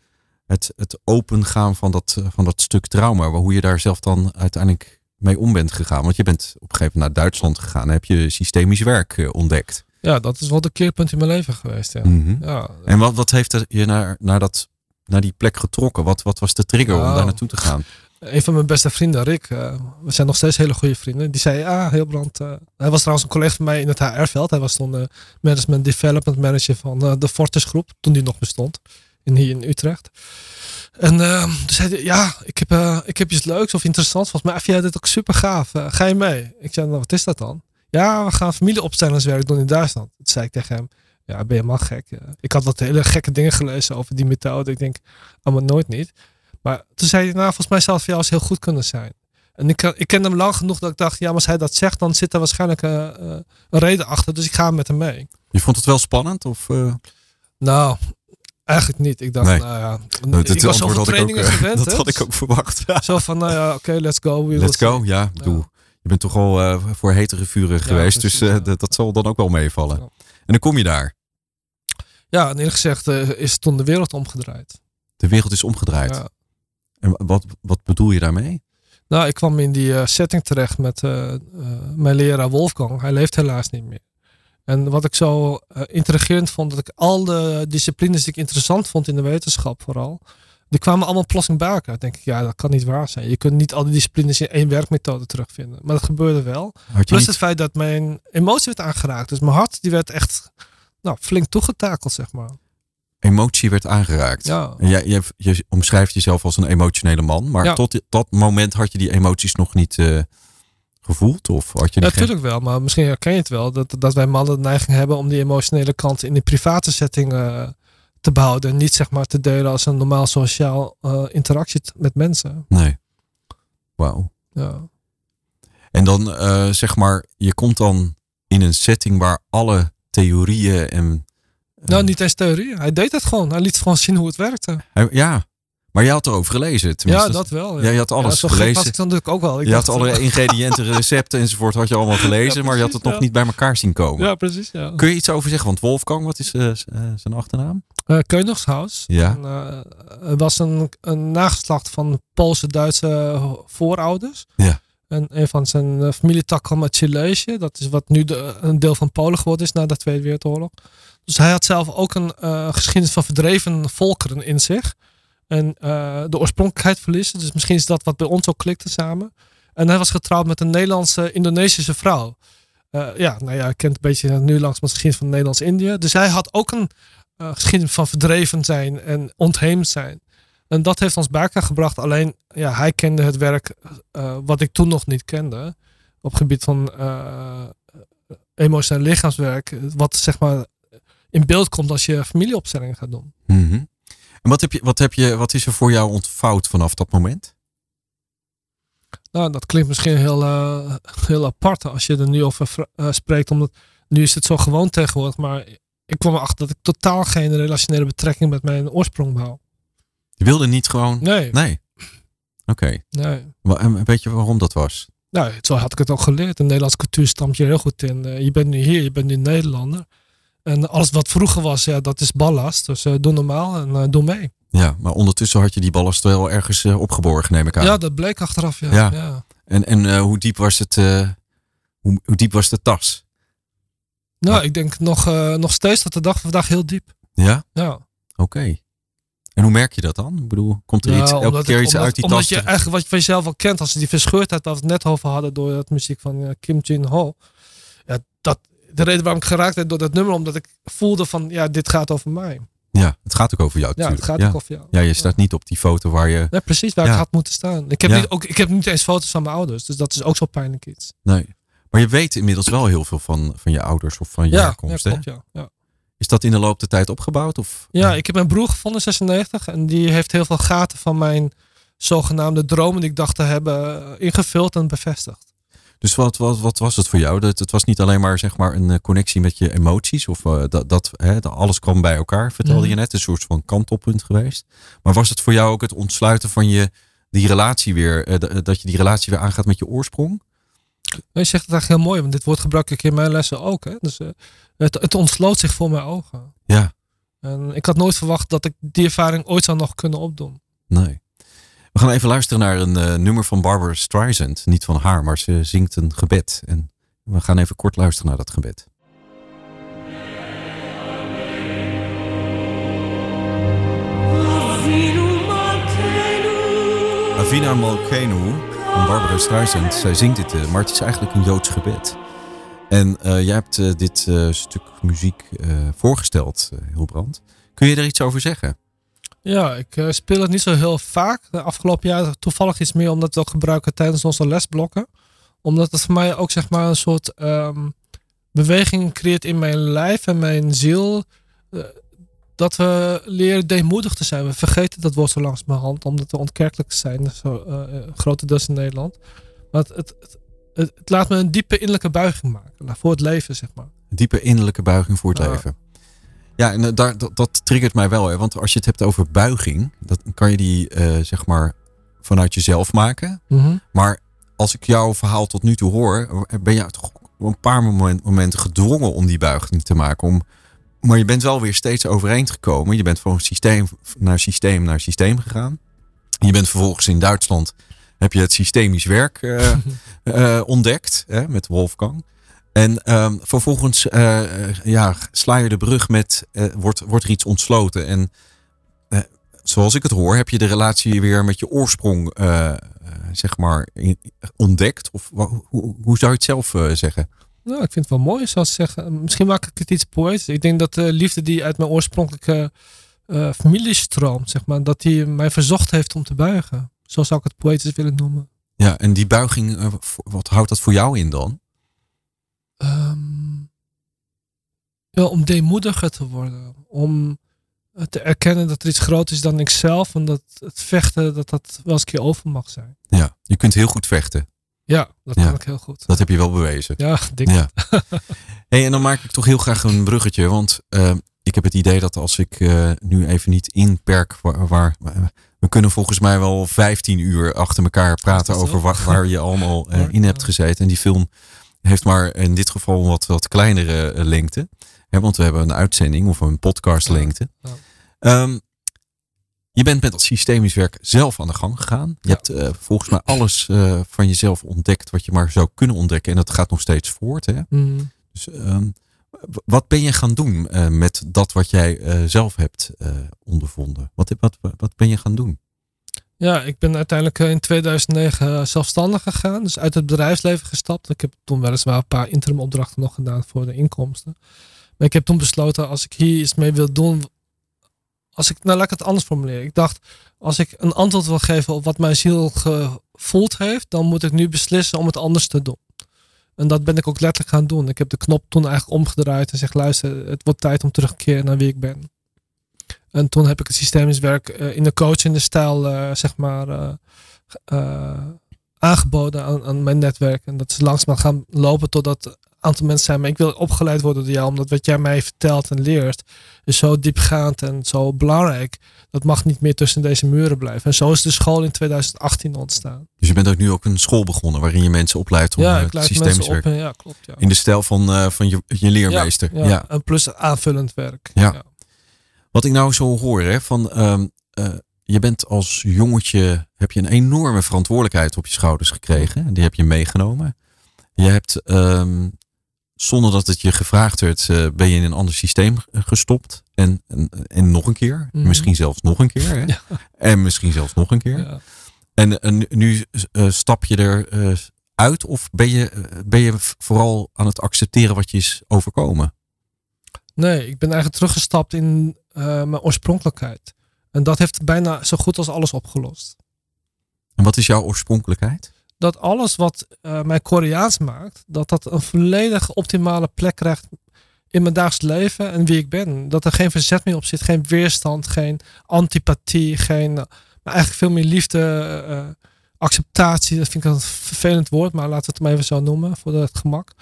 het, het opengaan van dat, eh, van dat stuk trauma. Hoe je daar zelf dan uiteindelijk mee om bent gegaan. Want je bent op een gegeven moment naar Duitsland gegaan. En heb je systemisch werk ontdekt. Ja, dat is wel de keerpunt in mijn leven geweest. Ja. Mhm. Ja, En wat, wat heeft je naar, naar, dat, naar die plek getrokken? Wat, wat was de trigger om Nou. daar naartoe te gaan? Een van mijn beste vrienden, Rick, eh, we zijn nog steeds hele goede vrienden. Die zei, ah, Hilbrand. eh hij was trouwens een collega van mij in het HR-veld. Hij was toen eh, Management Development Manager van de Fortis Groep, toen die nog bestond, in, hier in Utrecht. En eh, toen zei hij, ja, ik heb, ik heb iets leuks of interessants. Volgens mij vind jij dit ook super gaaf. Ga je mee? Ik zei, nou, wat is dat dan? Ja, we gaan familieopstellingswerk doen in Duitsland. Toen zei ik tegen hem, ja, ben je helemaal gek. Ik had wat hele gekke dingen gelezen over die methode. Ik denk, allemaal nooit niet. Maar toen zei hij, nou, volgens mij zou het voor jou eens heel goed kunnen zijn. En ik, ik kende hem lang genoeg dat ik dacht, ja, maar als hij dat zegt, dan zit er waarschijnlijk eh, eh, een reden achter. Dus ik ga met hem mee. Je vond het wel spannend? Of, eh, Nou, eigenlijk niet. Ik dacht, Nee. nou ja, dat ik was ook, trainingen gewend. dat had ik ook verwacht. Ja. Zo van, nou ja, oké, let's go. Let's see. go. Ja, bedoel, je bent toch al voor hetere vuren geweest. precies, dus dat, dat zal dan ook wel meevallen. En dan kom je daar. Ja, en eerlijk gezegd is toen de wereld omgedraaid. De wereld is omgedraaid. En wat, wat bedoel je daarmee? Nou, ik kwam in die eh, setting terecht met eh, eh, mijn leraar Wolfgang. Hij leeft helaas niet meer. En wat ik zo intrigerend vond, dat ik al de disciplines die ik interessant vond in de wetenschap vooral, die kwamen allemaal plotseling bij elkaar. denk ik, ja, dat kan niet waar zijn. Je kunt niet al die disciplines in één werkmethode terugvinden. Maar dat gebeurde wel. Plus niet- het feit dat mijn emotie werd aangeraakt. Dus mijn hart die werd echt nou, flink toegetakeld, zeg maar. Emotie werd aangeraakt. Ja. En jij, jij, je omschrijft jezelf als een emotionele man. Maar Ja. tot dat moment had je die emoties nog niet, eh, gevoeld? Of had je Ja, die geen- natuurlijk wel, maar misschien herken je het wel. Dat, dat wij mannen de neiging hebben om die emotionele kant in die private setting eh, te behouden. En niet zeg maar te delen als een normaal sociaal eh, interactie met mensen. Nee. Wauw. Ja. En dan zeg maar, je komt dan in een setting waar alle theorieën en. Nou, niet eens theorie. Hij deed het gewoon. Hij liet gewoon zien hoe het werkte. hij- ja, maar jij had erover gelezen. tenminste. ja, dat wel. Ja. Ja, je had alles gelezen. was ik dan natuurlijk ook wel. Ik je had alle ingrediënten, recepten enzovoort had je allemaal gelezen, Ja, maar je had het nog niet bij elkaar zien komen. Ja, precies. Ja. Kun je iets over zeggen? Want Wolfgang, wat is eh, eh, zijn achternaam? Eh Koenigshaus. Ja. En, het was een, een nageslacht van Poolse Duitse voorouders. Ja. En een van zijn eh, familietak kwam uit Silesië. Dat is wat nu de, een deel van Polen geworden is na de Tweede Wereldoorlog. Dus hij had zelf ook een eh, geschiedenis van verdreven volkeren in zich. En eh, de oorspronkelijkheid verliezen. Dus misschien is dat wat bij ons ook klikte samen. En hij was getrouwd met een Nederlandse Indonesische vrouw. Eh, ja, nou ja, kent een beetje nu langs de geschiedenis van Nederlands-Indië. Dus hij had ook een geschiedenis van verdreven zijn en ontheemd zijn. En dat heeft ons bij elkaar gebracht. Alleen, ja, hij kende het werk wat ik toen nog niet kende. Op het gebied van eh emotioneel lichaamswerk. Wat zeg maar in beeld komt als je familieopstellingen gaat doen. Mhm. En wat, heb je, wat, heb je, wat is er voor jou ontvouwd vanaf dat moment? Nou, dat klinkt misschien heel, eh, heel apart als je er nu over eh, spreekt. Omdat nu is het zo gewoon tegenwoordig. Maar ik kwam erachter dat ik totaal geen relationele betrekking met mijn oorsprong wou. Je wilde niet gewoon. Nee, Nee. Oké. nee. Wa- en Weet je waarom dat was? Nou, zo had ik het ook geleerd. De Nederlandse cultuur stamt je heel goed in. Eh, je bent nu hier, je bent nu Nederlander. En alles wat vroeger was, ja, dat is ballast. Dus eh, doe normaal en eh, doe mee. Ja, maar ondertussen had je die ballast wel ergens eh, opgeborgen, neem ik aan. Ja, dat bleek achteraf. Ja. Ja. Ja. En, en hoe, diep was het, hoe, hoe diep was de tas? Nou, Maar- ik denk nog, nog steeds tot de dag van vandaag heel diep. Ja? Ja. Oké. En hoe merk je dat dan? Ik bedoel, komt er Ja, iets, elke omdat keer iets omdat, uit die omdat tas? je terug- eigenlijk wat je van jezelf al kent, als die verscheurdheid waar we het net over hadden door het muziek van Kim Jin Ho. Ja, dat, de reden waarom ik geraakt werd door dat nummer, omdat ik voelde van, ja, dit gaat over mij. Ja, het gaat ook over jou Ja, het natuurlijk. gaat ja. ook over jou. ja, je staat niet op die foto waar je... Ja, precies waar ik had moeten staan. Ik heb, niet, ook, ik heb niet eens foto's van mijn ouders, dus dat is ook zo pijnlijk iets. Nee. Maar je weet inmiddels wel heel veel van, van je ouders of van je herkomst. klopt, ja. ja. Is dat in de loop der tijd opgebouwd? Of? Ja, ik heb mijn broer gevonden, 96. En die heeft heel veel gaten van mijn zogenaamde dromen die ik dacht te hebben eh, ingevuld en bevestigd. Dus wat, wat, wat was het voor jou? Dat, het was niet alleen maar, zeg maar een eh, connectie met je emoties. Of eh, dat, dat, hè, alles kwam bij elkaar, vertelde Mhm. je net. Een soort van kantelpunt geweest. Maar was het voor jou ook het ontsluiten van je, die relatie weer, eh, dat je die relatie weer aangaat met je oorsprong? Je zegt het eigenlijk heel mooi, want dit woord gebruik ik in mijn lessen ook. Hè? Dus, het, het ontsloot zich voor mijn ogen. Ja, En ik had nooit verwacht dat ik die ervaring ooit zou nog kunnen opdoen. nee. We gaan even luisteren naar een eh, nummer van Barbara Streisand. Niet van haar, maar ze zingt een gebed. En we gaan even kort luisteren naar dat gebed. Avina Malkenu van Barbara Streisand. Zij zingt dit, eh, maar het is eigenlijk een Joods gebed. En eh, jij hebt dit stuk muziek voorgesteld, Hilbrand. Kun je er iets over zeggen? Ja, ik eh, speel het niet zo heel vaak. De afgelopen jaar toevallig iets meer omdat we het ook gebruiken tijdens onze lesblokken. Omdat het voor mij ook zeg maar een soort ehm, beweging creëert in mijn lijf en mijn ziel. eh, dat we leren deemoedig te zijn. We vergeten dat woord zo langzamerhand, omdat we ontkerkelijk zijn, zo, eh, eh, grotendeels in Nederland. Maar het, het, het, laat me een diepe innerlijke buiging maken voor het leven, zeg maar. Een diepe innerlijke buiging voor het leven. Ja, en eh, daar, dat, dat triggert mij wel. Hè? Want als je het hebt over buiging, dan kan je die eh, zeg maar vanuit jezelf maken. Mhm. Maar als ik jouw verhaal tot nu toe hoor, ben je toch op een paar moment- momenten gedwongen om die buiging te maken. Om, maar je bent wel weer steeds overeind gekomen. Je bent van systeem naar systeem naar systeem gegaan. Je bent vervolgens in Duitsland, heb je het systemisch werk eh, eh, ontdekt hè, met Wolfgang. En ehm, vervolgens eh, eh, ja, sla je de brug met, eh, wordt, wordt er iets ontsloten. En zoals ik het hoor, heb je de relatie weer met je oorsprong, zeg maar, in- ontdekt. Of hoe, hoe zou je het zelf zeggen? Nou, ik vind het wel mooi, zoals ze zeggen. Misschien maak ik het iets poëtisch. Ik denk dat de liefde die uit mijn oorspronkelijke familie stroomt, zeg maar, dat die mij verzocht heeft om te buigen. Zo zou ik het poëtisch willen noemen. Ja, en die buiging, wat houdt dat voor jou in dan? Ehm, ja, om deemoediger te worden. Om eh, te erkennen dat er iets groter is dan ikzelf. En dat het vechten, dat dat wel eens een keer over mag zijn. Ja, je kunt heel goed vechten. Ja, dat Ja. kan ik heel goed. Dat heb je wel bewezen. Ja, dik. Ja. hey, en dan maak ik toch heel graag een bruggetje. Want eh, ik heb het idee dat als ik eh, nu even niet inperk waar, waar we kunnen volgens mij wel 15 uur achter elkaar praten over waar, waar je allemaal eh, in hebt gezeten. En die film heeft maar in dit geval een wat, wat kleinere eh, lengte. Hè, want we hebben een uitzending of een podcast lengte. Ja. Ehm, je bent met dat systemisch werk zelf aan de gang gegaan. Je Ja. hebt eh, volgens mij alles eh, van jezelf ontdekt wat je maar zou kunnen ontdekken. En dat gaat nog steeds voort. Hè? Mm. Dus, ehm, wat ben je gaan doen met dat wat jij zelf hebt ondervonden? Wat, wat, wat ben je gaan doen? Ja, ik ben uiteindelijk eh, in 2009 zelfstandig gegaan. Dus uit het bedrijfsleven gestapt. Ik heb toen weliswaar een paar interim opdrachten nog gedaan voor de inkomsten. Maar ik heb toen besloten, als ik hier iets mee wil doen. Als ik, nou laat ik het anders formuleren. Ik dacht, als ik een antwoord wil geven op wat mijn ziel gevoeld heeft, dan moet ik nu beslissen om het anders te doen. En dat ben ik ook letterlijk gaan doen. Ik heb de knop toen eigenlijk omgedraaid en zeg, luister, het wordt tijd om terug te keren naar wie ik ben. En toen heb ik het systemisch werk eh, in de coachende stijl, eh, zeg maar, eh, aangeboden aan, aan mijn netwerk. En dat is langzaam gaan lopen totdat een aantal mensen zijn, maar ik wil opgeleid worden door jou, omdat wat jij mij vertelt en leert is zo diepgaand en zo belangrijk. Dat mag niet meer tussen deze muren blijven. En zo is de school in 2018 ontstaan. Dus je bent ook nu ook een school begonnen waarin je mensen opleidt om ja, ik leid systemisch op. werk. Ja, klopt. Ja. In de stijl van, van je, je leermeester. Ja, ja. En plus aanvullend werk. Ja. Wat ik nou zo hoor, hè, van ehm, eh, je bent als jongetje, heb je een enorme verantwoordelijkheid op je schouders gekregen. En die heb je meegenomen. Je hebt, ehm, zonder dat het je gevraagd werd, eh, ben je in een ander systeem gestopt. En, en, en nog een keer. Mhm. Misschien zelfs nog een keer. Hè? Ja. En misschien zelfs nog een keer. Ja. En, en nu eh, stap je er uit of ben je, ben je vooral aan het accepteren wat je is overkomen? Nee, ik ben eigenlijk teruggestapt in eh, mijn oorspronkelijkheid. En dat heeft bijna zo goed als alles opgelost. En wat is jouw oorspronkelijkheid? Dat alles wat eh, mij Koreaans maakt, dat dat een volledig optimale plek krijgt in mijn dagelijks leven en wie ik ben. Dat er geen verzet meer op zit, geen weerstand, geen antipathie, geen, eh, maar eigenlijk veel meer liefde, acceptatie. Dat vind ik een vervelend woord, maar laten we het maar even zo noemen voor het gemak.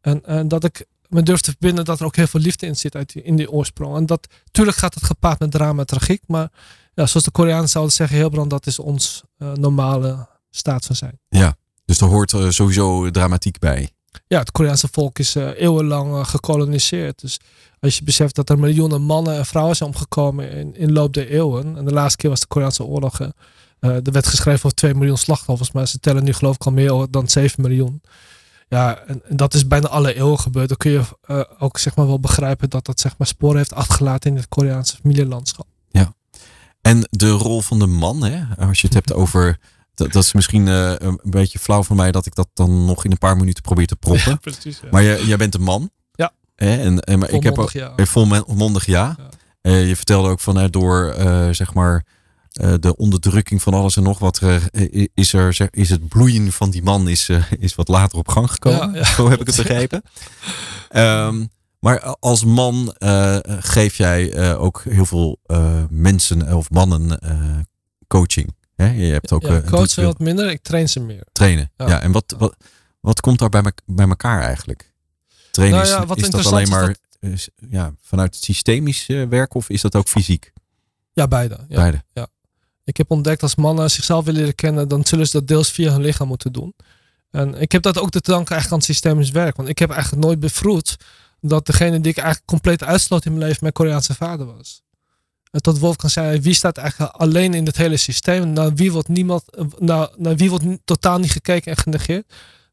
En, en dat ik me durf te verbinden dat er ook heel veel liefde in zit uit die, in die oorsprong. En dat, tuurlijk gaat het gepaard met drama en tragiek, maar ja, zoals de Koreanen zouden zeggen, Hilbrand, dat is ons eh, normale staat van zijn. Ja, dus er hoort eh, sowieso dramatiek bij. Ja, het Koreaanse volk is eh, eeuwenlang gekoloniseerd. Dus als je beseft dat er miljoenen mannen en vrouwen zijn omgekomen in, in loop der eeuwen. En de laatste keer was de Koreaanse oorlog. er werd geschreven over 2 miljoen slachtoffers. Maar ze tellen nu geloof ik al meer dan 7 miljoen. Ja, en, en dat is bijna alle eeuwen gebeurd. Dan kun je eh, ook zeg maar wel begrijpen dat dat zeg maar sporen heeft achtergelaten in het Koreaanse familielandschap. En de rol van de man, hè, als je het hebt over. Dat, dat is misschien eh, een beetje flauw van mij dat ik dat dan nog in een paar minuten probeer te proppen. precies. Maar jij, jij bent een man. Ja. Hè, en, en, maar ik heb ook, ja. eh, volmondig ja. Ja. Je vertelde ook van door zeg maar de onderdrukking van alles en nog wat eh, is er is het bloeien van die man is, eh, is wat later op gang gekomen. Ja, ja. Zo heb ik het begrepen. Ehm, maar als man eh, geef jij eh, ook heel veel eh, mensen of mannen eh, coaching. Hè? Je hebt ook Ja, eh, ik doet coach ze veel wat minder, ik train ze meer. trainen. Ja. Ja. en wat, wat, wat komt daar bij, me- bij elkaar eigenlijk? Trainen Nou ja, is, wat is dat alleen maar is- ja, vanuit het systemisch eh, werk of is dat ook fysiek? Ja, beide. Ja. Beide. Ik heb ontdekt als mannen zichzelf willen leren kennen, dan zullen ze dat deels via hun lichaam moeten doen. En ik heb dat ook te danken eigenlijk aan het systemisch werk. Want ik heb eigenlijk nooit bevroed dat degene die ik eigenlijk compleet uitsloot in mijn leven mijn Koreaanse vader was. En tot Wolfgang zei, wie staat eigenlijk alleen in het hele systeem? Naar wie wordt niemand, naar, wie wordt totaal niet gekeken en genegeerd?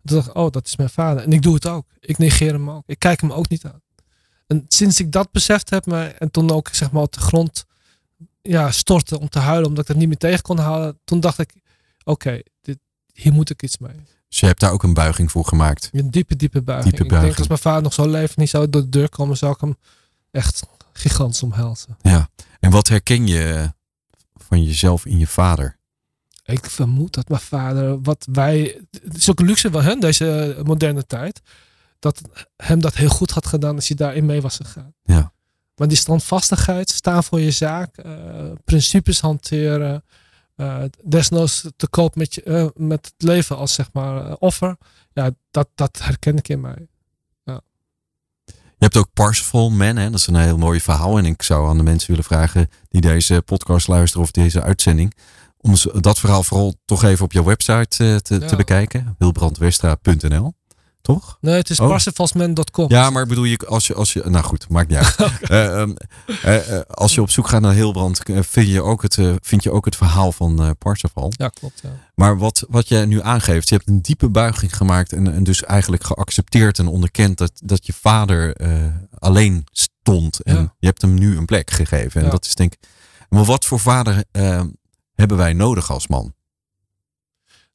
Toen dacht ik, oh, dat is mijn vader. En ik doe het ook. Ik negeer hem ook. Ik kijk hem ook niet aan. En sinds ik dat beseft heb, en toen ook zeg maar op de grond ja, stortte om te huilen, omdat ik dat niet meer tegen kon houden. Toen dacht ik, oké, dit hier moet ik iets mee. Dus je hebt daar ook een buiging voor gemaakt. Een diepe, diepe buiging. Diepe Ik denk als mijn vader nog zo leeft, niet zou door de deur komen, zou ik hem echt gigantisch omhelzen. Ja. En wat herken je van jezelf in je vader? Ik vermoed dat mijn vader, wat wij. Het is ook luxe wel, hè, deze moderne tijd. Dat hem dat heel goed had gedaan als hij daarin mee was gegaan. Ja. Maar die standvastigheid, staan voor je zaak, eh, principes hanteren. eh, desnoods te koop met, je, eh, met het leven als zeg maar offer. Ja, dat, dat herken ik in mij. Je hebt ook Parsifal Man, hè? dat is een heel mooi verhaal. En ik zou aan de mensen willen vragen die deze podcast luisteren of deze uitzending. Om dat verhaal vooral toch even op jouw website te, Ja. te bekijken. Wilbrandwestra.nl, toch? Nee, het is Oh. parsifalsman.com. Ja, maar bedoel je als je, als je nou goed, maakt niet uit. Eh, ehm, eh, eh, als je op zoek gaat naar Hilbrand, vind je ook het, vind je ook het verhaal van Parsifal. Ja, klopt. Ja. Maar wat, wat jij nu aangeeft, je hebt een diepe buiging gemaakt en, en dus eigenlijk geaccepteerd en onderkend dat, dat je vader alleen stond. En Ja. je hebt hem nu een plek gegeven. En Ja. dat is denk ik. Maar wat voor vader eh, hebben wij nodig als man?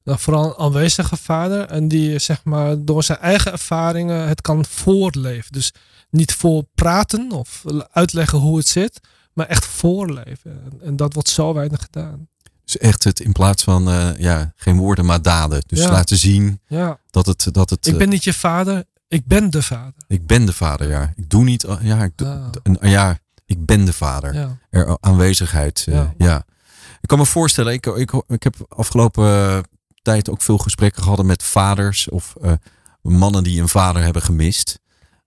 Nou, vooral een aanwezige vader. En die zeg maar door zijn eigen ervaringen het kan voorleven. Dus niet voor praten of uitleggen hoe het zit. Maar echt voorleven. En, dat wordt zo weinig gedaan. Dus echt het in plaats van eh, ja, geen woorden maar daden. Dus Ja. laten zien Ja, dat het. Dat het ik eh, ben niet je vader. Ik ben de vader. ik ben de vader, ja. Ik doe niet. Ja, ik, doe, Ah. een- ja, ik ben de vader. Ja. er aanwezigheid. eh, ja. Ja. Ik kan me voorstellen, ik, ik, ik heb afgelopen eh, tijd ook veel gesprekken gehad met vaders of eh, mannen die een vader hebben gemist.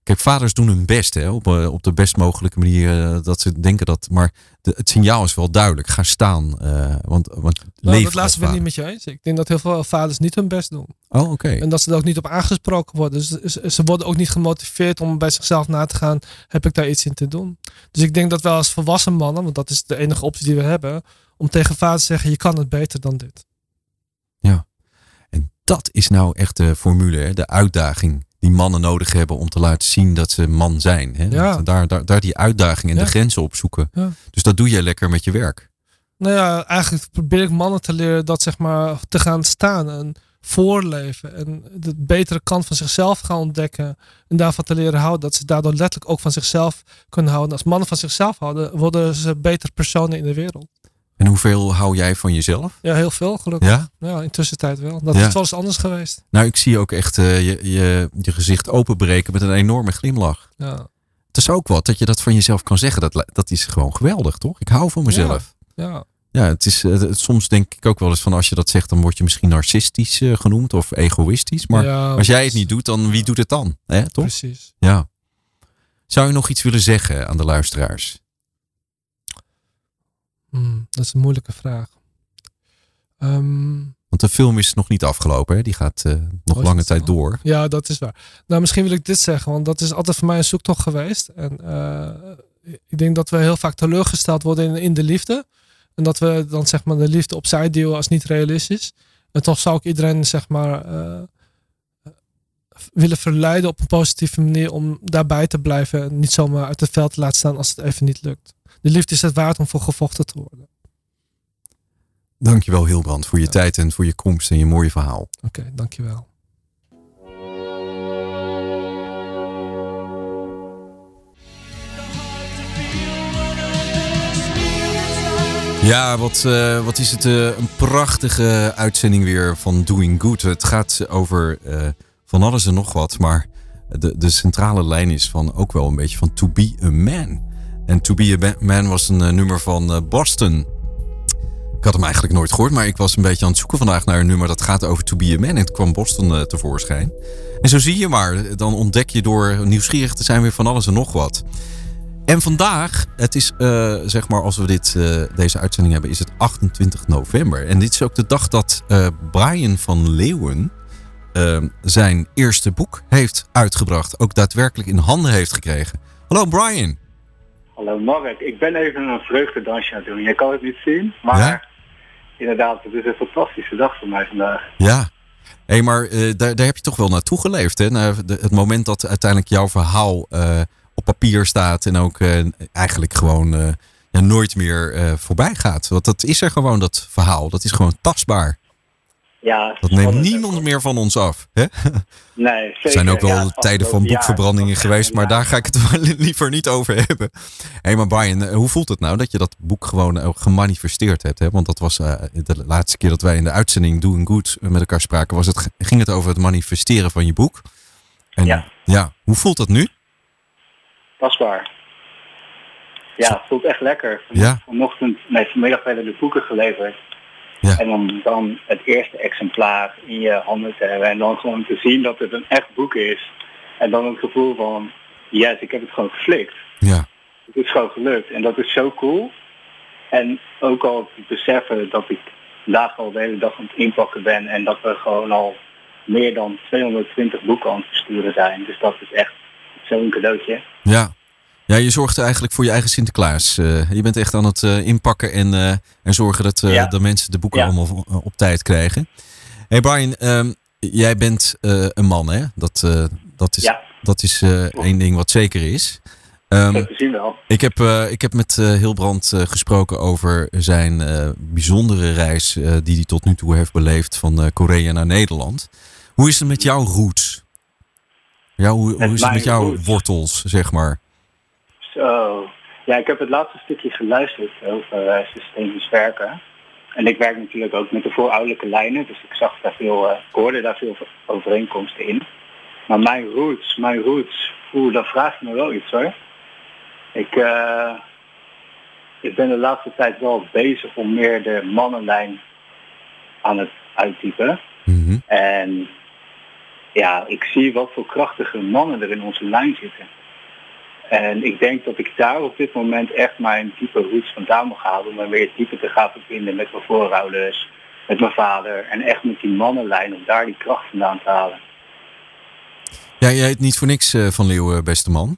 Kijk, vaders doen hun best hè, op, eh, op de best mogelijke manier eh, dat ze denken dat. Maar de, het signaal is wel duidelijk. Ga staan. want want Nou, dat laatste ben ik niet met je eens. Ik denk dat heel veel vaders niet hun best doen. Oh, oké. En dat ze er ook niet op aangesproken worden. Dus ze- worden ook niet gemotiveerd om bij zichzelf na te gaan. Heb ik daar iets in te doen? Dus ik denk dat wel als volwassen mannen, want dat is de enige optie die we hebben. Om tegen vader te zeggen, je kan het beter dan dit. En dat is nou echt de formule, hè, de uitdaging die mannen nodig hebben om te laten zien dat ze man zijn. Hè? Ja. Daar, daar, daar die uitdaging en Ja. de grenzen opzoeken. Ja. Dus dat doe jij lekker met je werk. Nou ja, eigenlijk probeer ik mannen te leren dat zeg maar te gaan staan en voorleven. En de betere kant van zichzelf gaan ontdekken. En daarvan te leren houden. Dat ze daardoor letterlijk ook van zichzelf kunnen houden. Als mannen van zichzelf houden, worden ze betere personen in de wereld. En hoeveel hou jij van jezelf? Ja, heel veel gelukkig. Ja? Ja, in tussentijd wel. Dat Ja. is wel eens anders geweest. Nou, ik zie ook echt eh, je, je, je gezicht openbreken met een enorme glimlach. Ja. Het is ook wat dat je dat van jezelf kan zeggen. Dat, dat is gewoon geweldig, toch? Ik hou van mezelf. Ja. Ja, het is, soms denk ik ook wel eens van als je dat zegt, dan word je misschien narcistisch eh, genoemd of egoïstisch. Maar Ja, als jij het niet doet, dan wie doet het dan? Hè, toch? Precies. Ja. Zou je nog iets willen zeggen aan de luisteraars? Hmm, dat is een moeilijke vraag. Ehm, Want de film is nog niet afgelopen. Hè? Die gaat eh, nog Oh, lange tijd door. ja, dat is waar. Nou, misschien wil ik dit zeggen, want dat is altijd voor mij een zoektocht geweest. En eh, ik denk dat we heel vaak teleurgesteld worden in, in de liefde. En dat we dan zeg maar de liefde opzij duwen als niet realistisch. En toch zou ik iedereen zeg maar eh, willen verleiden op een positieve manier om daarbij te blijven. En niet zomaar uit het veld te laten staan als het even niet lukt. De liefde is het waard om voor gevochten te worden. Dankjewel Hilbrand voor je Ja. tijd en voor je komst en je mooie verhaal. Oké, dankjewel. Ja, wat, eh, wat is het? eh, een prachtige uitzending weer van Doing Good. Het gaat over eh, van alles en nog wat. Maar de, de centrale lijn is van ook wel een beetje van To Be a Man. En To Be a Man was een eh, nummer van eh, Boston. Ik had hem eigenlijk nooit gehoord, maar ik was een beetje aan het zoeken vandaag naar een nummer dat gaat over To Be a Man. En het kwam Boston eh, tevoorschijn. En zo zie je maar, dan ontdek je door nieuwsgierig te zijn weer van alles en nog wat. En vandaag, het is zeg maar als we dit, deze uitzending hebben, is het 28 november. En dit is ook de dag dat Brian van Leeuwen eh, zijn eerste boek heeft uitgebracht. Ook daadwerkelijk in handen heeft gekregen. Hallo Brian. Hallo Mark, ik ben even een vreugdedansje aan het doen. Je kan het niet zien, maar Ja? inderdaad, het is een fantastische dag voor mij vandaag. Ja. Hé, maar eh, daar, daar heb je toch wel naartoe geleefd, hè? Naar de- het moment dat uiteindelijk jouw verhaal eh, op papier staat en ook eh, eigenlijk gewoon ja, nooit meer voorbij gaat. Want dat is er gewoon, dat verhaal. Dat is gewoon tastbaar. Ja, Dat neemt niemand meer van ons af. Hè? Nee, Er zeker. zijn ook wel Ja, tijden van jaar. boekverbrandingen geweest, maar Ja. daar ga ik het wel liever niet over hebben. Hé, hey, maar Brian, eh, hoe voelt het nou dat je dat boek gewoon ook gemanifesteerd hebt? Hè? Want dat was eh, de laatste keer dat wij in de uitzending Doing Good met elkaar spraken, was het, ging het over het manifesteren van je boek. En Ja. ja, hoe voelt dat nu? Tastbaar. Ja, het voelt echt lekker. Ja. Vanochtend, nee, vanmiddag werden de boeken geleverd. Ja. En om dan het eerste exemplaar in je handen te hebben. En dan gewoon te zien dat het een echt boek is. En dan het gevoel van, yes, ik heb het gewoon geflikt. Ja, Het is gewoon gelukt. En dat is zo cool. En ook al te beseffen dat ik vandaag al de hele dag aan het inpakken ben. En dat we gewoon al meer dan 220 boeken aan het versturen zijn. Dus dat is echt zo'n cadeautje. ja. Ja, je zorgt eigenlijk voor je eigen Sinterklaas. Eh, je bent echt aan het eh, inpakken en, eh, en zorgen dat, Ja. de mensen de boeken Ja. allemaal op, tijd krijgen. hey Brian, ehm, jij bent een man, hè? Dat, dat is, Ja. dat is één ding wat zeker is. Dat zien we wel. ik, heb, ik heb met Hilbrand gesproken over zijn bijzondere reis die hij tot nu toe heeft beleefd van Korea naar Nederland. Hoe is het met jouw roots? Ja, hoe, hoe is het met jouw roots? wortels, zeg maar? Zo. Ja, ik heb het laatste stukje geluisterd over eh, systemisch werken. En ik werk natuurlijk ook met de voorouderlijke lijnen, dus ik zag daar veel, ik hoorde daar veel overeenkomsten in. Maar mijn roots, mijn roots, oeh, dat vraagt me wel iets hoor. Ik, eh, ik ben de laatste tijd wel bezig om meer de mannenlijn aan het uittypen. Mhm. En ja, ik zie wat voor krachtige mannen er in onze lijn zitten. En ik denk dat ik daar op dit moment echt mijn diepe roots vandaan mag halen. Om me weer dieper te gaan verbinden met mijn voorouders, met mijn vader. En echt met die mannenlijn, om daar die kracht vandaan te halen. Ja, jij heet niet voor niks eh, van Leeuwen, beste man.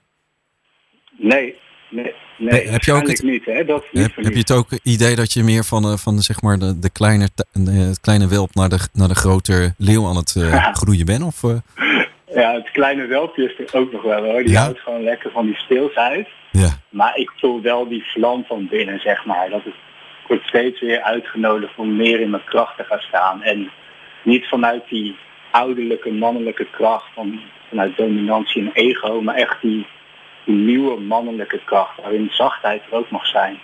Nee, nee, nee. Heb je ook het- niet, hè? Dat niet Heb, heb je het ook idee dat je meer van, eh, van zeg maar de, de, kleine, eh, het kleine welp naar de, naar de grote leeuw aan het eh, groeien bent? Of, eh, Ja, het kleine welpje is er ook nog wel hoor. Die Ja? houdt gewoon lekker van die speelsheid. ja. Maar ik voel wel die vlam van binnen, zeg maar. Dat het ik word steeds weer uitgenodigd om meer in mijn kracht te gaan staan. En niet vanuit die ouderlijke, mannelijke kracht, van, vanuit dominantie en ego, maar echt die, die nieuwe mannelijke kracht, waarin zachtheid er ook mag zijn.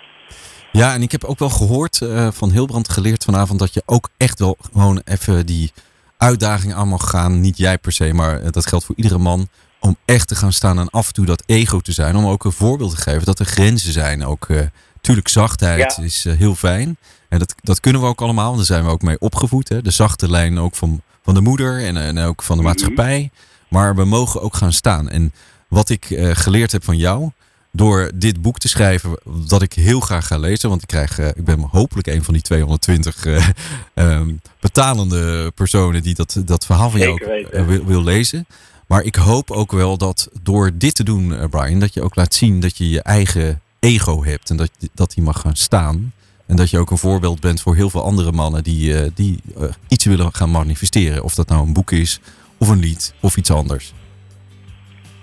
Ja, en ik heb ook wel gehoord eh, van Hilbrand geleerd vanavond dat je ook echt wel gewoon even die uitdaging aan mag gaan. Niet jij per se, maar eh, dat geldt voor iedere man. Om echt te gaan staan en af en toe dat ego te zijn. Om ook een voorbeeld te geven dat er grenzen zijn. Ook eh tuurlijk zachtheid Ja. is eh, heel fijn. En dat, dat kunnen we ook allemaal. Daar zijn we ook mee opgevoed. Hè? De zachte lijn ook van, van de moeder en, en ook van de Mhm. maatschappij. Maar we mogen ook gaan staan. En wat ik geleerd heb van jou, door dit boek te schrijven, dat ik heel graag ga lezen. Want ik, krijg, eh, ik ben hopelijk een van die 220 eh, ehm, betalende personen die dat, dat verhaal van jou ook eh, wil, wil lezen. Maar ik hoop ook wel dat door dit te doen, Brian, dat je ook laat zien dat je je eigen ego hebt. En dat, dat die mag gaan staan. En dat je ook een voorbeeld bent voor heel veel andere mannen die, die iets willen gaan manifesteren. Of dat nou een boek is, of een lied, of iets anders.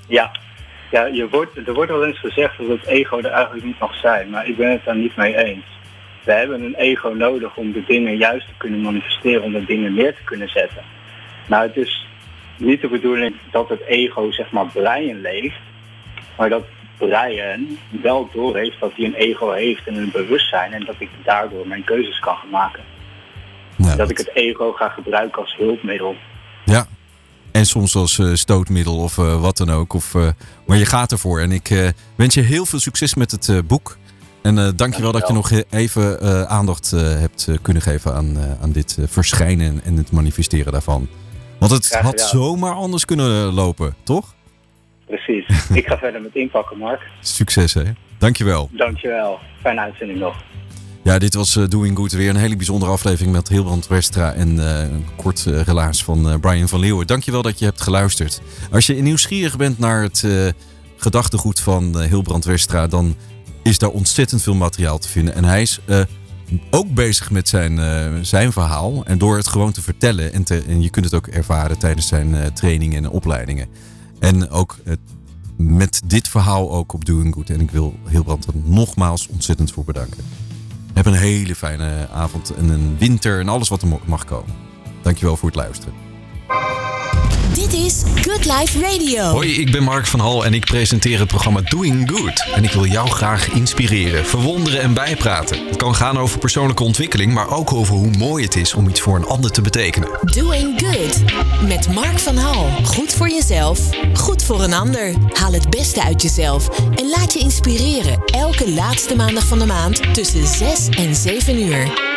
Ja, ja je wordt, er wordt wel eens gezegd dat het ego er eigenlijk niet mag zijn, maar ik ben het daar niet mee eens. We hebben een ego nodig om de dingen juist te kunnen manifesteren, om de dingen neer te kunnen zetten. Nou, het is niet de bedoeling dat het ego zeg maar Brian leeft, maar dat Brian wel doorheeft dat hij een ego heeft en een bewustzijn en dat ik daardoor mijn keuzes kan gaan maken. Nou, Dat ik het ego ga gebruiken als hulpmiddel. Ja. En soms als eh, stootmiddel of eh, wat dan ook. Of, eh, maar je gaat ervoor. En ik wens je heel veel succes met het boek. En dank je wel dat je nog Dankjewel. even aandacht hebt kunnen geven aan, aan dit verschijnen en het manifesteren daarvan. Want het Graag had gedaan. zomaar anders kunnen lopen, toch? Precies. ik ga verder met inpakken, Mark. Succes hè. Dankjewel. Dankjewel. Fijne uitzending nog. Ja, dit was eh, Doing Good. Weer een hele bijzondere aflevering met Hilbrand Westra en eh, een kort eh, relaas van Brian van Leeuwen. Dankjewel dat je hebt geluisterd. Als je nieuwsgierig bent naar het gedachtegoed van Hilbrand Westra, dan is daar ontzettend veel materiaal te vinden. En hij is ook bezig met zijn, zijn verhaal. En door het gewoon te vertellen, en, je kunt het ook ervaren tijdens zijn trainingen en opleidingen. En ook met dit verhaal ook op Doing Good. En ik wil Hilbrand er nogmaals ontzettend voor bedanken. Heb een hele fijne avond en een winter en alles wat er mag komen. Dankjewel voor het luisteren. Dit is Good Life Radio. Hoi, ik ben Mark van Hal en ik presenteer het programma Doing Good. En ik wil jou graag inspireren, verwonderen en bijpraten. Het kan gaan over persoonlijke ontwikkeling, maar ook over hoe mooi het is om iets voor een ander te betekenen. Doing Good. Met Mark van Hal. Goed voor jezelf, goed voor een ander. Haal het beste uit jezelf en laat je inspireren. Elke laatste maandag van de maand tussen 6 en 7 uur.